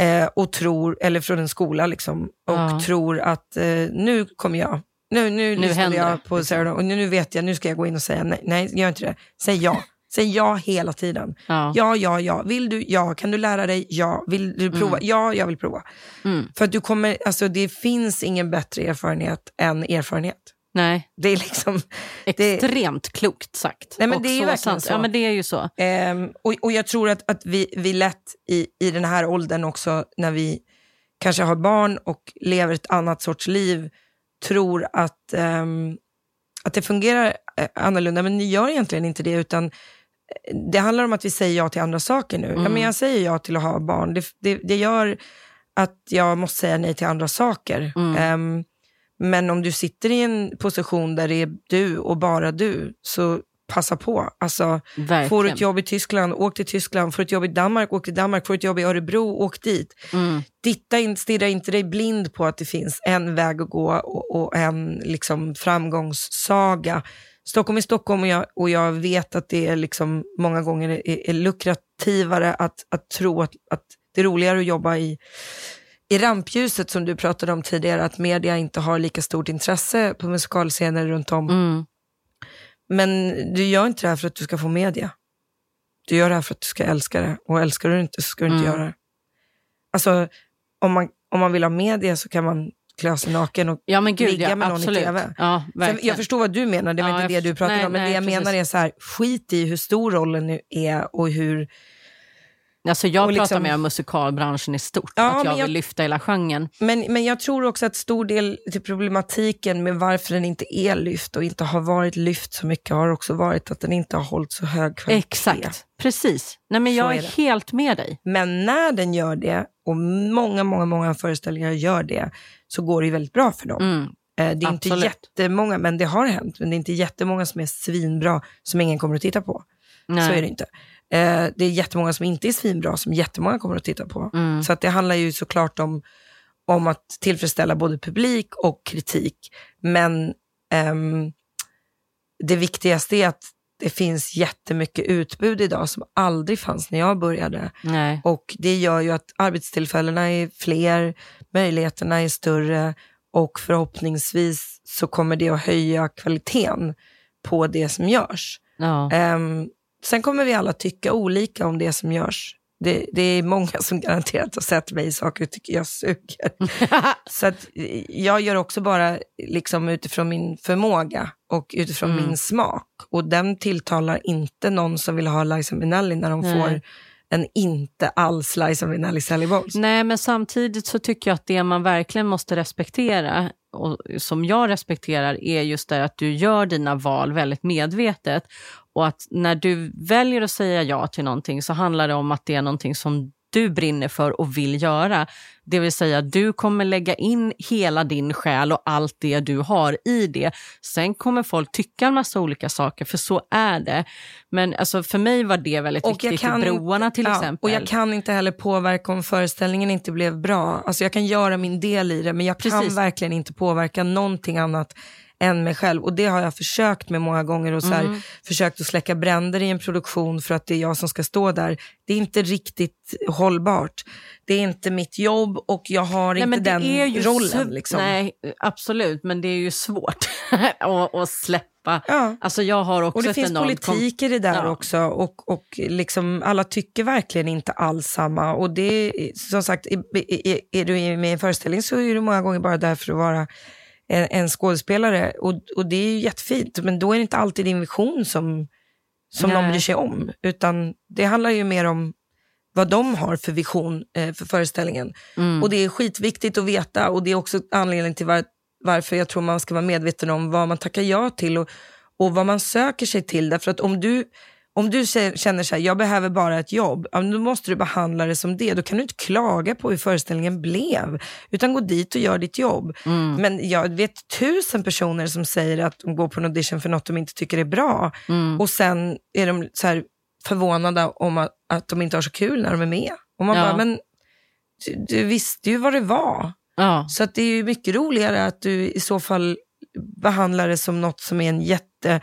eh, och tror, eller från en skola liksom, och Ja. tror att eh, nu kommer jag. Nu, nu, Nu händer jag på liksom. Sarah Dawn och nu, nu vet jag, nu ska jag gå in och säga nej. Nej, gör inte det. Säg ja. Säg ja hela tiden. Ja. Ja, ja, ja. Vill du? Ja. Kan du lära dig? Ja. Vill du prova? Ja, jag vill prova. Mm. För att du kommer, alltså det finns ingen bättre erfarenhet än erfarenhet. Nej, Det är liksom, det, extremt klokt sagt. Nej, men Och det är ju så verkligen sant. så. Ja, men det är ju så. Ehm, och, och jag tror att, att vi, vi lätt i, i den här åldern också, när vi kanske har barn och lever ett annat sorts liv, tror att, ehm, att det fungerar eh, annorlunda. Men det gör egentligen inte det, utan eh, det handlar om att vi säger ja till andra saker nu. Ja, men jag säger ja till att ha barn. Det, det, det gör att jag måste säga nej till andra saker. Ehm, men om du sitter i en position där det är du och bara du, så passa på. Alltså, Verkligen. Får du ett jobb i Tyskland, åk till Tyskland. Får du ett jobb i Danmark, åk till Danmark. Får du ett jobb i Örebro, åk dit. Mm. Titta in, stirra inte dig blind på att det finns en väg att gå och, och en liksom, framgångssaga. Stockholm är Stockholm och jag, och jag vet att det är liksom, många gånger är, är lukrativare att, att tro att, att det är roligare att jobba i, i rampljuset som du pratade om tidigare, att media inte har lika stort intresse på musikalscener runt om. Mm. Men du gör inte det här för att du ska få media. Du gör det här för att du ska älska det. Och älskar du det inte så ska du inte Mm. göra det. Alltså, om man, om man vill ha media så kan man klä sig naken och Ja, gud, ligga ja, med någon absolut. i tv. Ja, Sen, jag förstår vad du menar, det var Ja, inte det du pratade nej, om. Men nej, det jag precis. menar är så här, skit i hur stor rollen nu är och hur... Alltså jag pratar liksom- mer om musikalbranschen i stort. Ja, att jag men vill jag- lyfta hela genren. Men, men jag tror också att stor del till problematiken med varför den inte är lyft och inte har varit lyft så mycket har också varit att den inte har hållit så hög kvalitet. Exakt, precis. Nej, men Så jag är är, helt med dig. Men när den gör det, och många, många, många föreställningar gör det, så går det ju väldigt bra för dem. Mm. Eh, Det är inte Absolut. jättemånga, men det har hänt. Men det är inte jättemånga som är svinbra som ingen kommer att titta på. Nej. Så är det inte. Eh, Det är jättemånga som inte är svinbra som jättemånga kommer att titta på. Mm. Så att det handlar ju såklart om, om att tillfredsställa både publik och kritik. Men ehm, det viktigaste är att det finns jättemycket utbud idag som aldrig fanns när jag började. Nej. Och det gör ju att arbetstillfällena är fler, möjligheterna är större och förhoppningsvis så kommer det att höja kvaliteten på det som görs. Ja. Ehm, sen kommer vi alla tycka olika om det som görs. Det, det är många som garanterat har sett mig i saker och tycker jag suger. <laughs> Så jag gör också bara liksom utifrån min förmåga och utifrån Mm. min smak. Och den tilltalar inte någon som vill ha Liza Minnelli när de Nej. får en inte alls Liza Minnelli Sally Bowles. Nej, men samtidigt så tycker jag att det man verkligen måste respektera, och som jag respekterar, är just det att du gör dina val väldigt medvetet. Och att när du väljer att säga ja till någonting så handlar det om att det är någonting som du brinner för och vill göra. Det vill säga, du kommer lägga in hela din själ och allt det du har i det. Sen kommer folk tycka en massa olika saker, för så är det. Men alltså, för mig var det väldigt Och viktigt kan i Broarna till ja, exempel. Och jag kan inte heller påverka om föreställningen inte blev bra. Alltså jag kan göra min del i det, men jag kan Precis. verkligen inte påverka någonting annat än mig själv. Och det har jag försökt med många gånger och så här, Mm. försökt att släcka bränder i en produktion för att det är jag som ska stå där. Det är inte riktigt hållbart. Det är inte mitt jobb och jag har Nej, inte den rollen. Liksom. Nej, absolut, men det är ju svårt <laughs> att, att släppa. Ja. Alltså jag har också Och det finns politik i det där Ja. också och, och liksom alla tycker verkligen inte alls samma. Och det som sagt, är, är, är du med i en föreställning så är du många gånger bara där för att vara en, en skådespelare och, och det är ju jättefint. Men då är det inte alltid din vision som, som de Nej. bryr sig om. Utan det handlar ju mer om vad de har för vision eh, för föreställningen. Mm. Och det är skitviktigt att veta och det är också anledningen till var, varför jag tror man ska vara medveten om vad man tackar ja till och, och vad man söker sig till. Därför att om du, om du kä- känner så här, jag behöver bara ett jobb, ja, då måste du behandla det som det. Då kan du inte klaga på hur föreställningen blev, utan gå dit och gör ditt jobb. Mm. Men jag vet tusen personer som säger att de går på en audition för något de inte tycker är bra Mm. och sen är de så här förvånade om att, att de inte har så kul när de är med. Och man Ja. bara, men du, du visste ju vad det var. Ja. Så att det är ju mycket roligare att du i så fall behandlar det som något som är en jätte...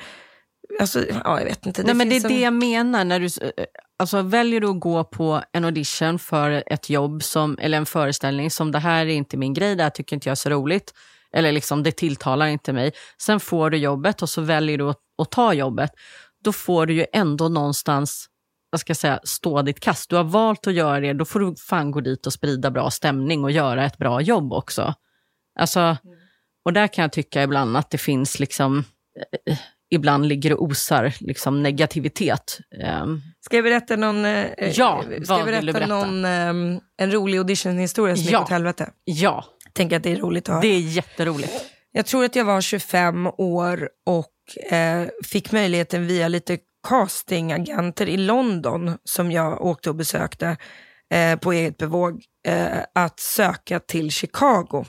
Alltså, ja, jag vet inte. Nej, men det är finns det en- jag menar. När du, eh, alltså, väljer du att gå på en audition för ett jobb som, eller en föreställning som det här är inte min grej, det här tycker inte jag är så roligt. Eller liksom, det tilltalar inte mig. Sen får du jobbet och så väljer du att, att ta jobbet. Då får du ju ändå någonstans vad ska jag säga, stå ditt kast. Du har valt att göra det, då får du fan gå dit och sprida bra stämning och göra ett bra jobb också. Alltså, och där kan jag tycka ibland att det finns liksom, eh, ibland ligger och osar liksom negativitet. Ehm, Ska jag berätta någon, eh, Ja, ska jag berätta berätta? någon ehm, en rolig auditionhistoria som Ja. gick åt helvete? ja, Tänker att det är roligt att höra. det är jätteroligt. Jag tror att jag var 25 år och eh, fick möjligheten via lite castingagenter i London som jag åkte och besökte eh, på eget bevåg eh, att söka till Chicago.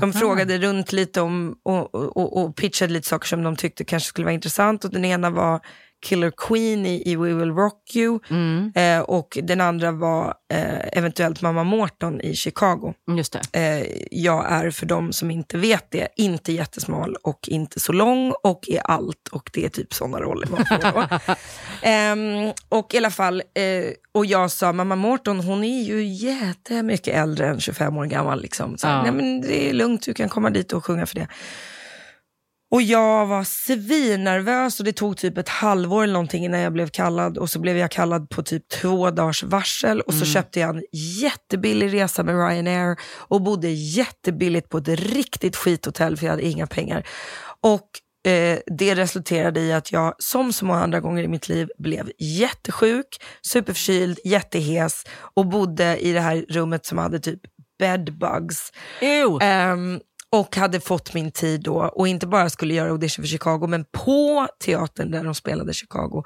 De frågade runt lite om och, och, och pitchade lite saker som de tyckte kanske skulle vara intressant. Och den ena var Killer Queen i, i We Will Rock You Mm, eh, och den andra var eh, eventuellt Mamma Morton i Chicago. just. Eh, jag är för de som inte vet det, inte jättesmal och inte så lång och är allt och det är typ sådana roller man får. <laughs> Ehm, och i alla fall, eh, och jag sa, mamma Morton hon är ju jättemycket äldre än 25 år gammal. Liksom. Så, Ja. Nej men det är lugnt, du kan komma dit och sjunga för det. Och jag var svinnervös och det tog typ ett halvår eller någonting innan jag blev kallad. Och så blev jag kallad på typ två dagars varsel. Och så köpte jag en jättebillig resa med Ryanair och bodde jättebilligt på ett riktigt skithotell för jag hade inga pengar. Och eh, det resulterade i att jag, som så många andra gånger i mitt liv, blev jättesjuk, superförkyld, jättehes och bodde i det här rummet som hade typ bedbugs. Ew. Och hade fått min tid då och inte bara skulle göra audition för Chicago men på teatern där de spelade Chicago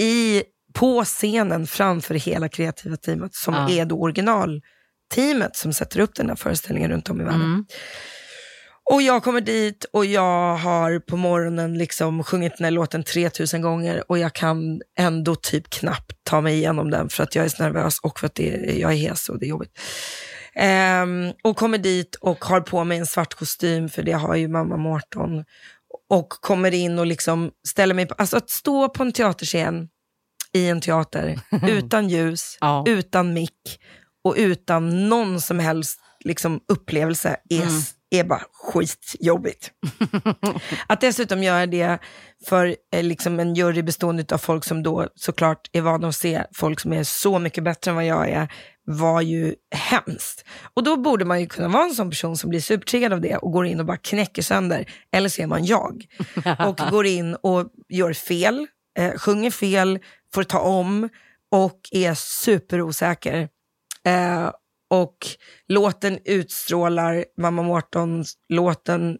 i, på scenen framför hela kreativa teamet som Ja. är då originalteamet som sätter upp den här föreställningen runt om i världen. Mm. Och jag kommer dit och jag har på morgonen liksom sjungit den här låten 3000 gånger och jag kan ändå typ knappt ta mig igenom den för att jag är så nervös och för att det, jag är hes och det är jobbigt. Ehm, och kommer dit och har på mig en svart kostym för det har ju mamma Morton. Och kommer in och liksom ställer mig på, alltså att stå på en teaterscen i en teater <laughs> utan ljus, Ja. utan mick och utan någon som helst liksom, upplevelse är, Mm. är bara skitjobbigt. <laughs> att dessutom göra det för eh, liksom en jury bestående av folk som då såklart är vana att se folk som är så mycket bättre än vad jag är, var ju hemskt. Och då borde man ju kunna vara en sån person som blir supertriggad av det och går in och bara knäcker sönder. Eller så är man jag. <laughs> Och går in och gör fel, eh, sjunger fel, får ta om och är superosäker. Eh, och låten utstrålar, Mamma Mortons låten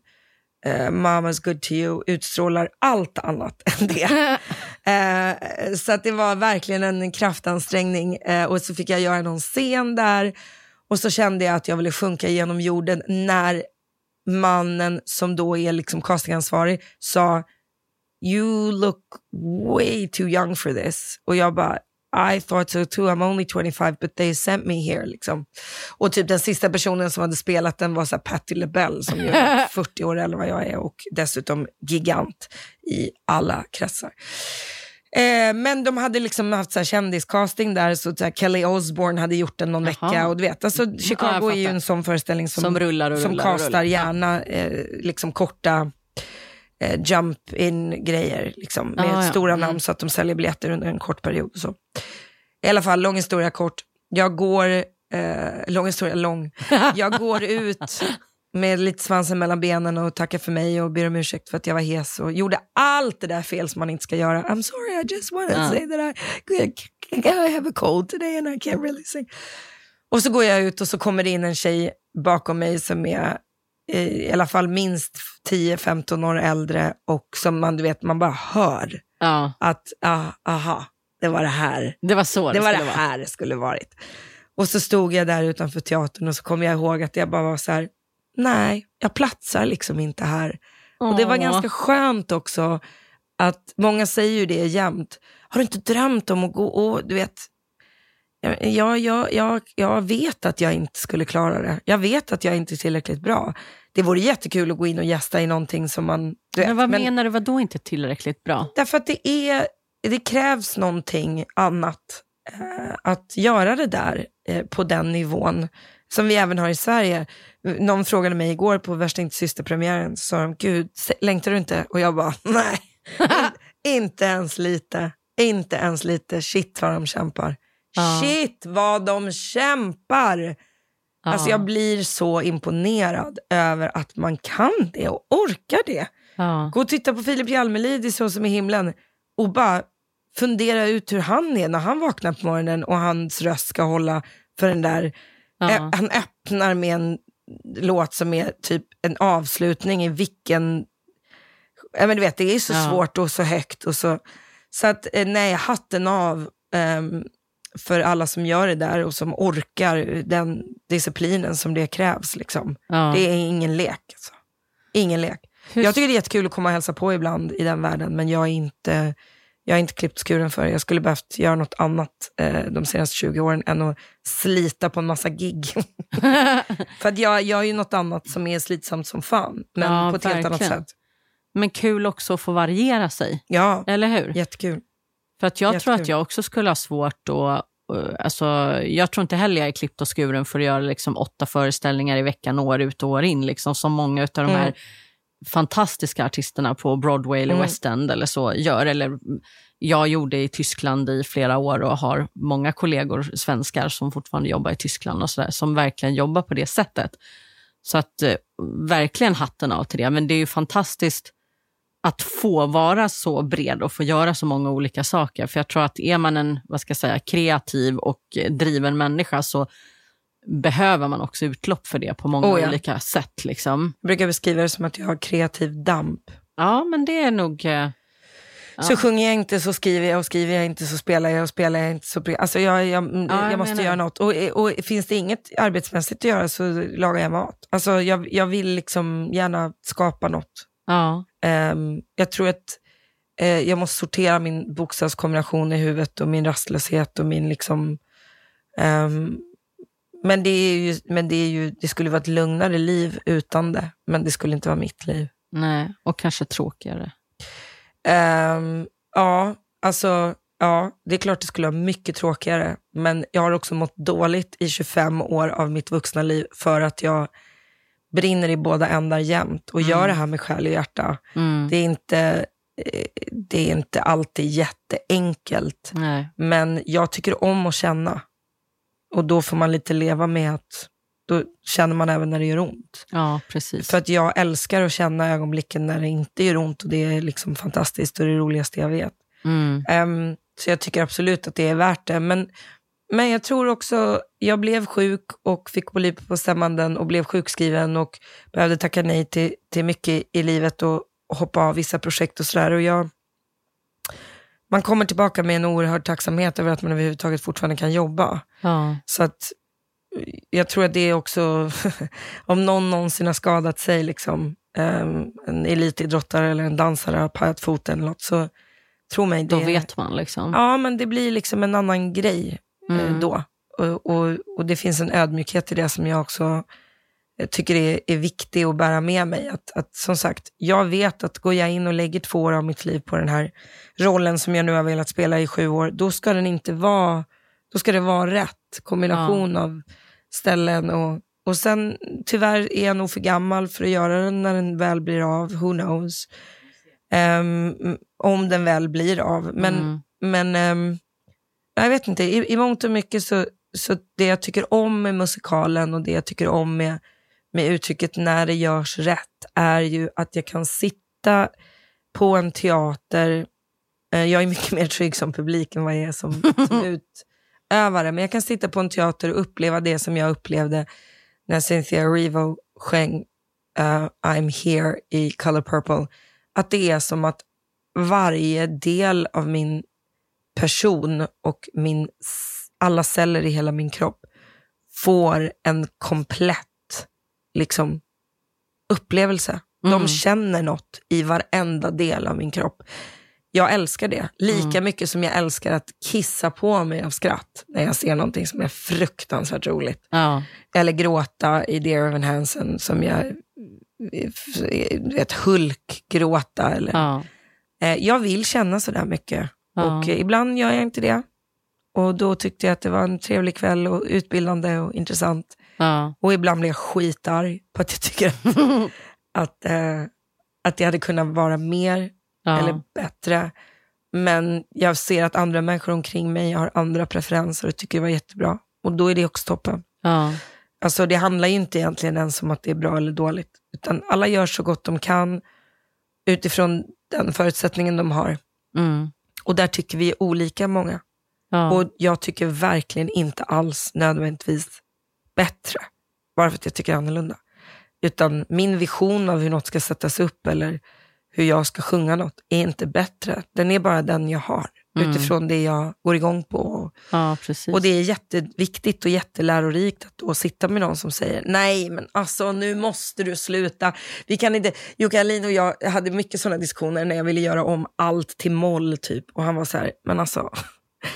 eh, Mama's good to you utstrålar allt annat än det. <laughs> Eh, så att det var verkligen en kraftansträngning. Eh, och så fick jag göra någon scen där. Och så kände jag att jag ville sjunka genom jorden när mannen som då är liksom castingansvarig sa you look way too young for this. Och jag bara, i thought so too, I'm only 25 but they sent me here. Liksom. Och typ den sista personen som hade spelat den var så Patti LaBelle som är <laughs> 40 år eller vad jag är och dessutom gigant i alla kretsar. Eh, men de hade liksom haft så här kändiscasting där, så, så Kelly Osbourne hade gjort den någon Jaha. vecka. Och du vet, alltså, Ja, Chicago jag är ju en sån föreställning som, Som rullar och som rullar och castar rullar. gärna eh, liksom korta eh, jump in grejer liksom, med Ja, ja. stora Mm. namn så att de säljer biljetter under en kort period. Och så. I alla fall, lång historia kort. Jag går, eh, lång historia lång, <laughs> jag går ut med lite svansen mellan benen och tackar för mig och ber om ursäkt för att jag var hes och gjorde allt det där fel som man inte ska göra. I'm sorry, I just wanted to Ja. say that I, I have a cold today and I can't really sing. Och så går jag ut och så kommer det in en tjej bakom mig som är i alla fall minst 10-15 år äldre och som man, du vet, man bara hör Ja, att, ah, aha, det var det här det var så det, det var det vara. här det skulle varit. Och så stod jag där utanför teatern och så kom jag ihåg att jag bara var så här, nej, jag platsar liksom inte här. Och det var Åh. ganska skönt också att många säger ju det jämt. Har du inte drömt om att gå och du vet, jag, jag, jag, jag vet att jag inte skulle klara det. Jag vet att jag inte är tillräckligt bra. Det vore jättekul att gå in och gästa i någonting som man... Du vet, Men vad menar du, vad då inte tillräckligt bra? Därför att det, är, det krävs någonting annat eh, att göra det där eh, på den nivån som vi även har i Sverige. Någon frågade mig igår på Värsta inte systerpremiären, så sa de, gud, längtar du inte? Och jag bara, nej, <laughs> in, inte ens lite. Inte ens lite. Shit vad de kämpar. Ja. Shit vad de kämpar. Alltså Ja. jag blir så imponerad över att man kan det och orkar det. ja. Gå och titta på Filip Jalmelid i Så som i himlen och bara fundera ut hur han är när han vaknar på morgonen och hans röst ska hålla för den där. Ja. Han öppnar med en låt som är typ en avslutning i vilken... Ja, men du vet, det är så svårt och så högt. Och så, så att eh, nej, hatten av ehm, för alla som gör det där och som orkar den disciplinen som det krävs. Liksom. Ja. Det är ingen lek. Alltså. Ingen lek. Hur- Jag tycker det är jättekul att komma och hälsa på ibland i den världen, men jag är inte, jag är inte klippt skuren för det. Jag skulle behövt göra något annat eh, de senaste 20 åren än att slita på en massa gig. <laughs> för att jag gör ju något annat som är slitsamt som fan, men Ja, på ett helt annat verkligen. sätt. Men kul också att få variera sig, Ja, eller hur? jättekul. För att jag tror Jättekul. att jag också skulle ha svårt att... eh, Alltså, jag tror inte heller jag är klippt och skuren för att göra liksom åtta föreställningar i veckan år ut och år in, liksom, som många av de Mm. här fantastiska artisterna på Broadway eller Mm. West End eller så gör. Eller jag gjorde i Tyskland i flera år och har många kollegor, svenskar, som fortfarande jobbar i Tyskland och så där, som verkligen jobbar på det sättet. Så att eh, verkligen hatten av till det. Men det är ju fantastiskt att få vara så bred och få göra så många olika saker. För jag tror att är man en vad ska jag säga, kreativ och eh, driven människa så behöver man också utlopp för det på många Oh ja. olika sätt. Liksom. Jag brukar beskriva det som att jag har kreativ damp. Ja, men det är nog... eh, Ja. Så sjunger jag inte så skriver jag och skriver jag inte så spelar jag och spelar jag inte så... Alltså jag, jag, jag, jag måste menar göra något. Och, och finns det inget arbetsmässigt att göra så lagar jag mat. Alltså jag, jag vill liksom gärna skapa något. Ja, Ehm, jag tror att eh, jag måste sortera min bokstavskombination i huvudet och min rastlöshet och min liksom... ehm, men det, är ju, men det, är ju, det skulle vara ett lugnare liv utan det, men det skulle inte vara mitt liv. nej, och kanske tråkigare. Ehm, ja, alltså, ja, det är klart det skulle vara mycket tråkigare, men jag har också mått dåligt i 25 år av mitt vuxna liv för att jag brinner i båda ändar jämt och gör det här med själ och hjärta. Mm. Det är inte, eh, det är inte alltid jätteenkelt, Nej. men jag tycker om att känna. Och då får man lite leva med att då känner man även när det gör ont. Ja, precis. För att jag älskar att känna ögonblicken när det inte gör ont och det är liksom fantastiskt och det roligaste jag vet. Mm. Ehm, så jag tycker absolut att det är värt det. Men, men jag tror också, jag blev sjuk och fick polipbestämmanden och blev sjukskriven och behövde tacka nej till, till mycket i livet och, hoppa av vissa projekt och sådär. Och jag man kommer tillbaka med en oerhörd tacksamhet över att man överhuvudtaget fortfarande kan jobba. Ja. Så att jag tror att det är också, <laughs> om någon någonsin har skadat sig, liksom, um, en elitidrottare eller en dansare har pajat foten eller något, så tro mig. Det, Då vet man liksom. Ja, men det blir liksom en annan grej eh, Mm. då. Och, och, och det finns en ödmjukhet i det som jag också eh, tycker är, är viktig att bära med mig. Att, att som sagt, jag vet att går jag in och lägger två år av mitt liv på den här rollen som jag nu har velat spela i sju år, då ska den inte vara, då ska det vara rätt kombination av ställen och, och sen tyvärr är jag nog för gammal för att göra den när den väl blir av, who knows. Ehm, om den väl blir av. Men, Mm. men ehm, jag vet inte, i, i mångt och mycket så, så det jag tycker om med musikalen och det jag tycker om med, med uttrycket när det görs rätt är ju att jag kan sitta på en teater, eh, jag är mycket <laughs> mer trygg som publik än vad jag är som, som <laughs> utövare, men jag kan sitta på en teater och uppleva det som jag upplevde när Cynthia Erivo sjöng eh, I'm here i Color Purple. Att det är som att varje del av min person och min, alla celler i hela min kropp får en komplett liksom, upplevelse. De Mm. känner något i varenda del av min kropp. Jag älskar det, lika mycket som jag älskar att kissa på mig av skratt när jag ser någonting som är fruktansvärt roligt. Ja. Eller gråta i Dear Evan Hansen som jag, vet, Hulk-gråta. Eller, Ja. Eh, jag vill känna sådär mycket Ja. och ibland gör jag inte det. Och då tyckte jag att det var en trevlig kväll och utbildande och intressant. Ja. Och ibland blir jag skitarg på att jag tycker att, <laughs> att, eh, att det hade kunnat vara mer Ja. eller bättre. Men jag ser att andra människor omkring mig har andra preferenser och tycker det var jättebra. Och då är det också toppen. Ja. Alltså det handlar ju inte egentligen ens om att det är bra eller dåligt. Utan alla gör så gott de kan utifrån den förutsättningen de har. Mm. Och där tycker vi olika många. Ja. Och jag tycker verkligen inte alls nödvändigtvis bättre. Bara för att jag tycker annorlunda. Utan min vision av hur något ska sättas upp eller hur jag ska sjunga något är inte bättre. Den är bara den jag har. Mm. Utifrån det jag går igång på. Och, ja, och det är jätteviktigt och jättelärorikt att då sitta med någon som säger nej men alltså nu måste du sluta. Vi kan inte, Jocke Alin och jag hade mycket sådana diskussioner när jag ville göra om allt till moll typ. Och han var så här, men alltså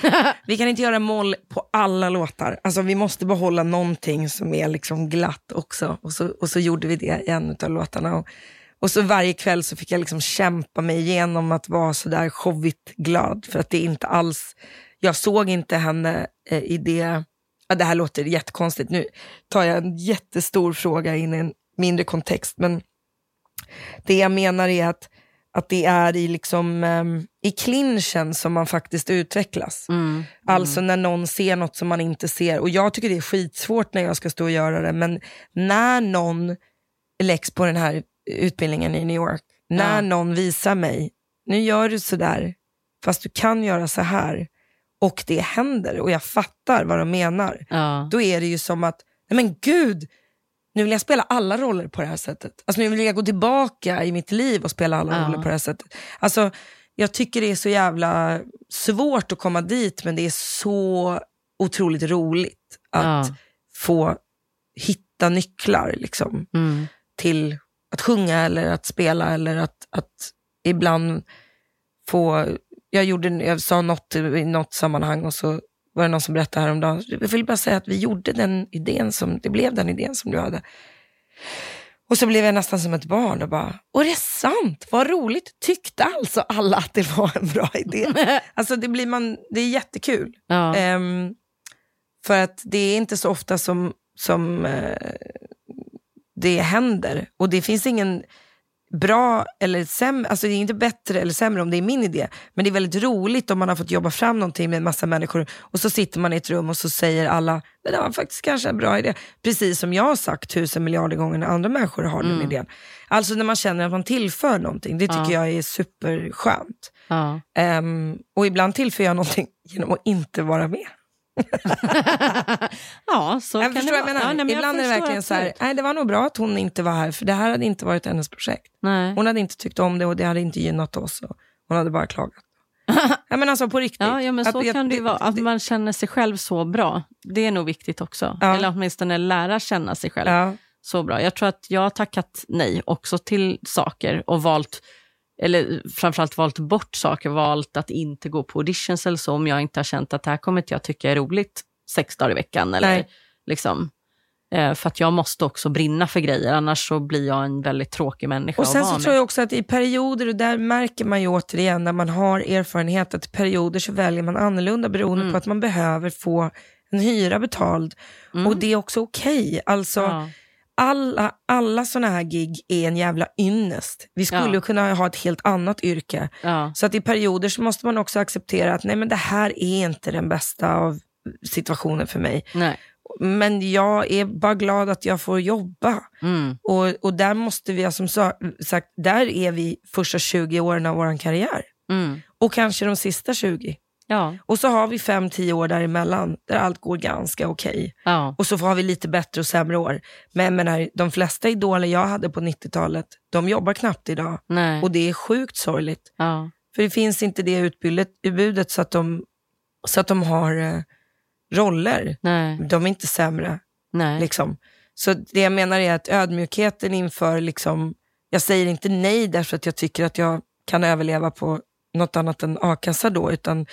<laughs> vi kan inte göra moll på alla låtar. Alltså vi måste behålla någonting som är liksom glatt också. Och så, och så gjorde vi det i en av låtarna. Och, och så varje kväll så fick jag liksom kämpa mig igenom att vara sådär showigt glad. För att det inte alls, jag såg inte henne eh, i det, ja, det här låter jättekonstigt. Nu tar jag en jättestor fråga in i en mindre kontext. Men det jag menar är att, att det är i, liksom, ehm, i clinchen som man faktiskt utvecklas. Mm. Alltså när någon ser något som man inte ser. Och jag tycker det är skitsvårt när jag ska stå och göra det. Men när någon läggs på den här utbildningen i New York. När Ja. någon visar mig, nu gör du sådär, fast du kan göra så här. Och det händer och jag fattar vad de menar. Ja. Då är det ju som att, nej men gud, nu vill jag spela alla roller på det här sättet. Alltså nu vill jag gå tillbaka i mitt liv och spela alla Ja. roller på det här sättet. Alltså jag tycker det är så jävla svårt att komma dit men det är så otroligt roligt att Ja. få hitta nycklar liksom, Mm. till att sjunga eller att spela eller att, att ibland få, jag, gjorde, jag sa något i något sammanhang och så var det någon som berättade häromdagen, jag vill bara säga att vi gjorde den idén som, det blev den idén som du hade. Och så blev jag nästan som ett barn och bara, och det är sant, vad roligt, tyckte alltså alla att det var en bra idé. <laughs> alltså det, blir man, det är jättekul. Ja. Ehm, för att det är inte så ofta som, som eh, det händer. Och det finns ingen bra eller sämre, alltså det är inte bättre eller sämre om det är min idé. Men det är väldigt roligt om man har fått jobba fram någonting med en massa människor och så sitter man i ett rum och så säger alla, det där var faktiskt kanske en bra idé. Precis som jag har sagt tusen miljarder gånger när andra människor har den idén. Alltså när man känner att man tillför någonting, det tycker jag är superskönt. Ja. Ehm, och ibland tillför jag någonting genom att inte vara med. <laughs> ja, så Jag kan förstår det vara. jag menar. Ja, men jag Ibland är det verkligen så här, nej det var nog bra att hon inte var här, för det här hade inte varit hennes projekt. Nej. Hon hade inte tyckt om det och det hade inte gynnat oss. Hon hade bara klagat. <laughs> ja, men alltså på riktigt. Ja, ja men så Att kan det vara. Att man känner sig själv så bra. Det är nog viktigt också. Ja. Eller åtminstone lära känna sig själv Ja. så bra. Jag tror att jag har tackat nej också till saker och valt, eller framförallt valt bort saker, valt att inte gå på auditions eller så om jag inte har känt att det här kommer inte jag tycka är roligt sex dagar i veckan. Eller Nej. liksom, eh, för att jag måste också brinna för grejer, annars så blir jag en väldigt tråkig människa Och sen så tror jag också att i perioder, och där märker man ju återigen när man har erfarenhet, att perioder så väljer man annorlunda beroende Mm. på att man behöver få en hyra betald. Och det är också okej. Alltså, Ja. Alla, alla sådana här gig är en jävla ynnest. Vi skulle Ja. kunna ha ett helt annat yrke. Ja. Så att i perioder så måste man också acceptera att nej men det här är inte den bästa av situationen för mig. Nej. Men jag är bara glad att jag får jobba. Mm. Och, och där måste vi, som sa- sagt, där är vi första 20 åren av vår karriär. Mm. Och kanske de sista 20. Ja. Och så har vi 5-10 år däremellan där allt går ganska okej. Ja. Och så har vi lite bättre och sämre år. Men menar, de flesta idoler jag hade på 90-talet, de jobbar knappt idag. Nej. Och det är sjukt sorgligt. Ja. För det finns inte det utbudet, utbudet så, att de, så att de har eh, roller. Nej. De är inte sämre. Nej. Liksom. Så det jag menar är att ödmjukheten inför, liksom, jag säger inte nej därför att jag tycker att jag kan överleva på något annat än a-kassa då, utan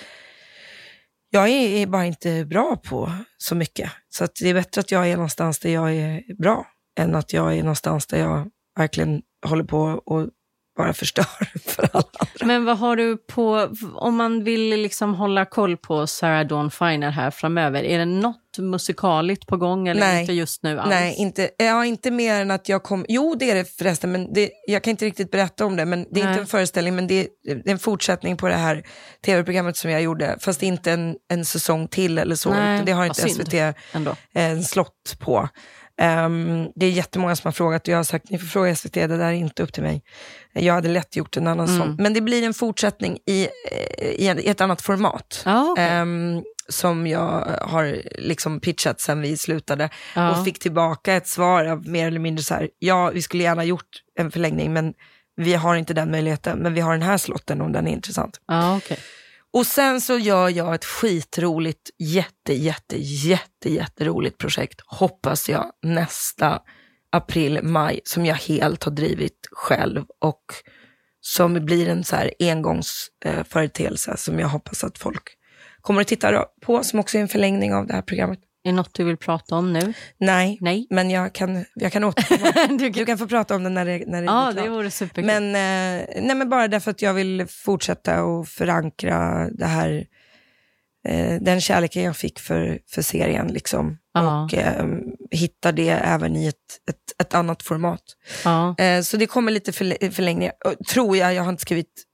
jag är, är bara inte bra på så mycket. Så att det är bättre att jag är någonstans där jag är bra, än att jag är någonstans där jag verkligen håller på och bara förstör <laughs> för alla andra. Men vad har du på, om man vill liksom hålla koll på Sarah Dawn Finer här framöver, är det något musikaligt på gång eller Nej. inte just nu alls? Nej, inte, ja, inte mer än att jag kom... Jo, det är det förresten, men det, jag kan inte riktigt berätta om det. Men Det är Nej. inte en föreställning, men det är, det är en fortsättning på det här tv-programmet som jag gjorde. Fast inte en, en säsong till eller så. Nej, det har inte. SVT eh, Ändå. en slott på. Ehm, det är jättemånga som har frågat och jag har sagt ni får fråga SVT, det där är inte upp till mig. Jag hade lätt gjort en annan Mm. sån. Men det blir en fortsättning i, eh, i, ett annat format. Ja, okej. Ehm, som jag har liksom pitchat sen vi slutade Ja. och fick tillbaka ett svar av mer eller mindre så här, ja vi skulle gärna gjort en förlängning men vi har inte den möjligheten, men vi har den här slotten om den är intressant. Ja, okej. Och sen så gör jag ett skitroligt, jätte, jätte, jätte, jätteroligt projekt, hoppas jag, nästa april, maj, som jag helt har drivit själv och som blir en så här engångsföreteelse eh, som jag hoppas att folk kommer att titta på, som också är en förlängning av det här programmet. Är det något du vill prata om nu? Nej, Nej. men jag kan, jag kan återkomma. <laughs> du Du kan få prata om det när det, när det ja, blir klart. det vore superkul. Men, eh, nej, men bara därför att jag vill fortsätta och förankra det här, eh, den kärleken jag fick för, för serien. Liksom. Ja. Och eh, hitta det även i ett, ett, ett annat format. ja. Eh, så det kommer lite förl- förlängningar, tror jag. Jag har inte skrivit,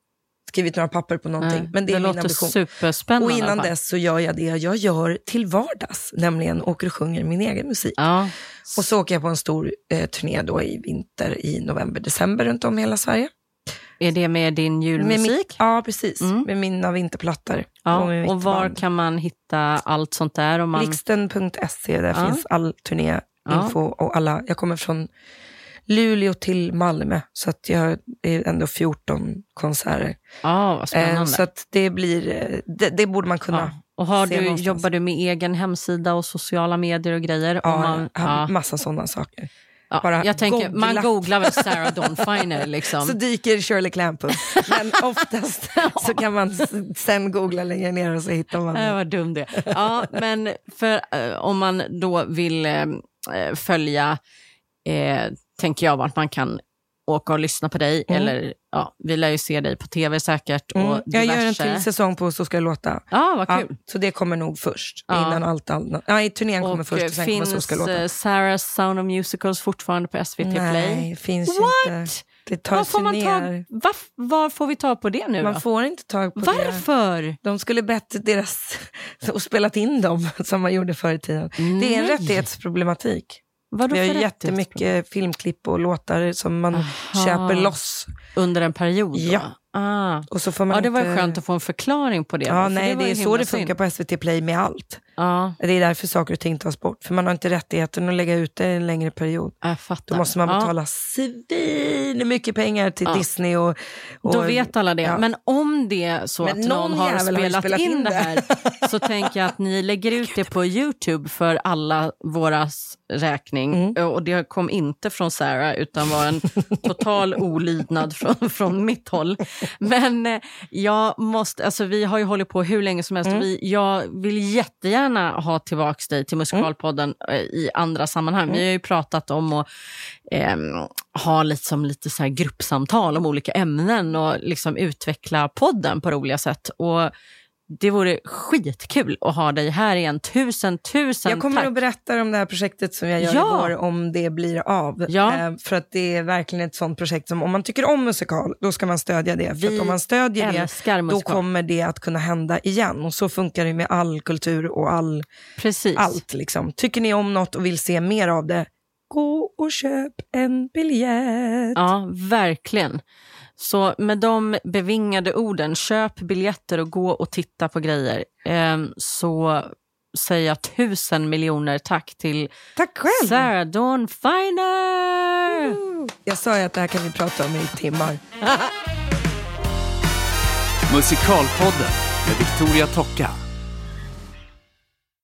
skrivit några papper på någonting. Nej, men det är min ambition. superspännande. Och innan dess så gör jag det jag gör till vardags, nämligen åker och sjunger min egen musik. Ja. Och så åker jag på en stor eh, turné då i vinter, i november, december runt om i hela Sverige. Är det med din Med julmusik? mitt, ja, precis. Mm. Med mina vinterplattor. ja. med mitt Och var kan man hitta allt sånt där? Man... Blixten.se, där Ja. finns all turnéinfo och alla. Jag kommer från Luleå till Malmö, så att jag är ändå 14 konserter. Ja, vad Eh, spännande. så att det blir, eh, det, det borde man kunna. ja. Och har du, någonstans. jobbar du med egen hemsida och sociala medier och grejer? Ja, Om man, ja, massa sådana saker. ja. bara Jag tänker, man googla. googlar väl Sarah <laughs> Dawn Finer liksom. Så dyker Shirley Clamp upp. Men <laughs> oftast så kan man sen googla längre ner och så hittar man det. var dum det. Ja, men för, eh, om man då vill eh, eh, följa, eh, tänker jag, vart man kan åka och lyssna på dig. Mm. Eller, ja, vi lär ju se dig på tv säkert. Mm. Och Jag gör en diverse. till säsong på Så ska det låta. Ja, vad Ja, kul. så det kommer nog först. Ja. Innan allt annat. Ja, turnén kommer först och eh, sen kommer Så finns ska det låta. eh, Sarah's Sound of Musicals fortfarande på SVT Play? Nej, finns What? inte. Det Var tas får, man ner. tag, var, var får vi tag på det nu Man då? får inte tag på det. Varför? De skulle bett deras <laughs> och spelat in dem <laughs> som man gjorde förr i tiden. Det är en Nej. rättighetsproblematik. Vadå Vi har ju jättemycket filmklipp och låtar som man Aha. köper loss. Under en period? Då? Ja. Ah. Och så får man Ja, det var inte... skönt att få en förklaring på det. Ja, nej, det ju är så det funkar synd. på SVT Play med allt. Ja, Det är därför saker och ting tas bort. För man har inte rättigheten att lägga ut det en längre period. jag fattar. Då måste man Ja. betala svin mycket pengar till Ja. Disney. Och, och, Då vet alla det. ja. Men om det är så Men att någon, någon har jävel har spelat, spelat in in det här så tänker jag att ni lägger ut det på Youtube för alla våras räkning. Mm. Och det kom inte från Sarah utan var en total olydnad från, från mitt håll. Men eh, jag måste, alltså vi har ju hållit på hur länge som helst. Mm. Vi, jag vill jättegärna ha tillbaks dig till Musikalpodden eh, i andra sammanhang. Mm. Vi har ju pratat om att ehm, ha lite, som lite så gruppsamtal om olika ämnen och liksom utveckla podden på roliga sätt. Och det vore skitkul att ha dig här igen. Tusen, tusen Jag kommer tack. att berätta om det här projektet som jag gör Ja. i vår, om det blir av. Ja. Eh, för att det är verkligen ett sånt projekt som, om man tycker om musikal, då ska man stödja det. För Vi att om man stödjer det, älskar då musikal. kommer det att kunna hända igen. Och så funkar det med all kultur och all, Precis. allt. Liksom. Tycker ni om något och vill se mer av det, gå och köp en biljett. Ja, verkligen. Så med de bevingade orden, köp biljetter och gå och titta på grejer. Ehm, så säger jag tusen miljoner tack till Tack själv! Sarah Dawn Finer! Jag sa ju att det här kan vi prata om i timmar. Musikalpodden med Victoria Tocka.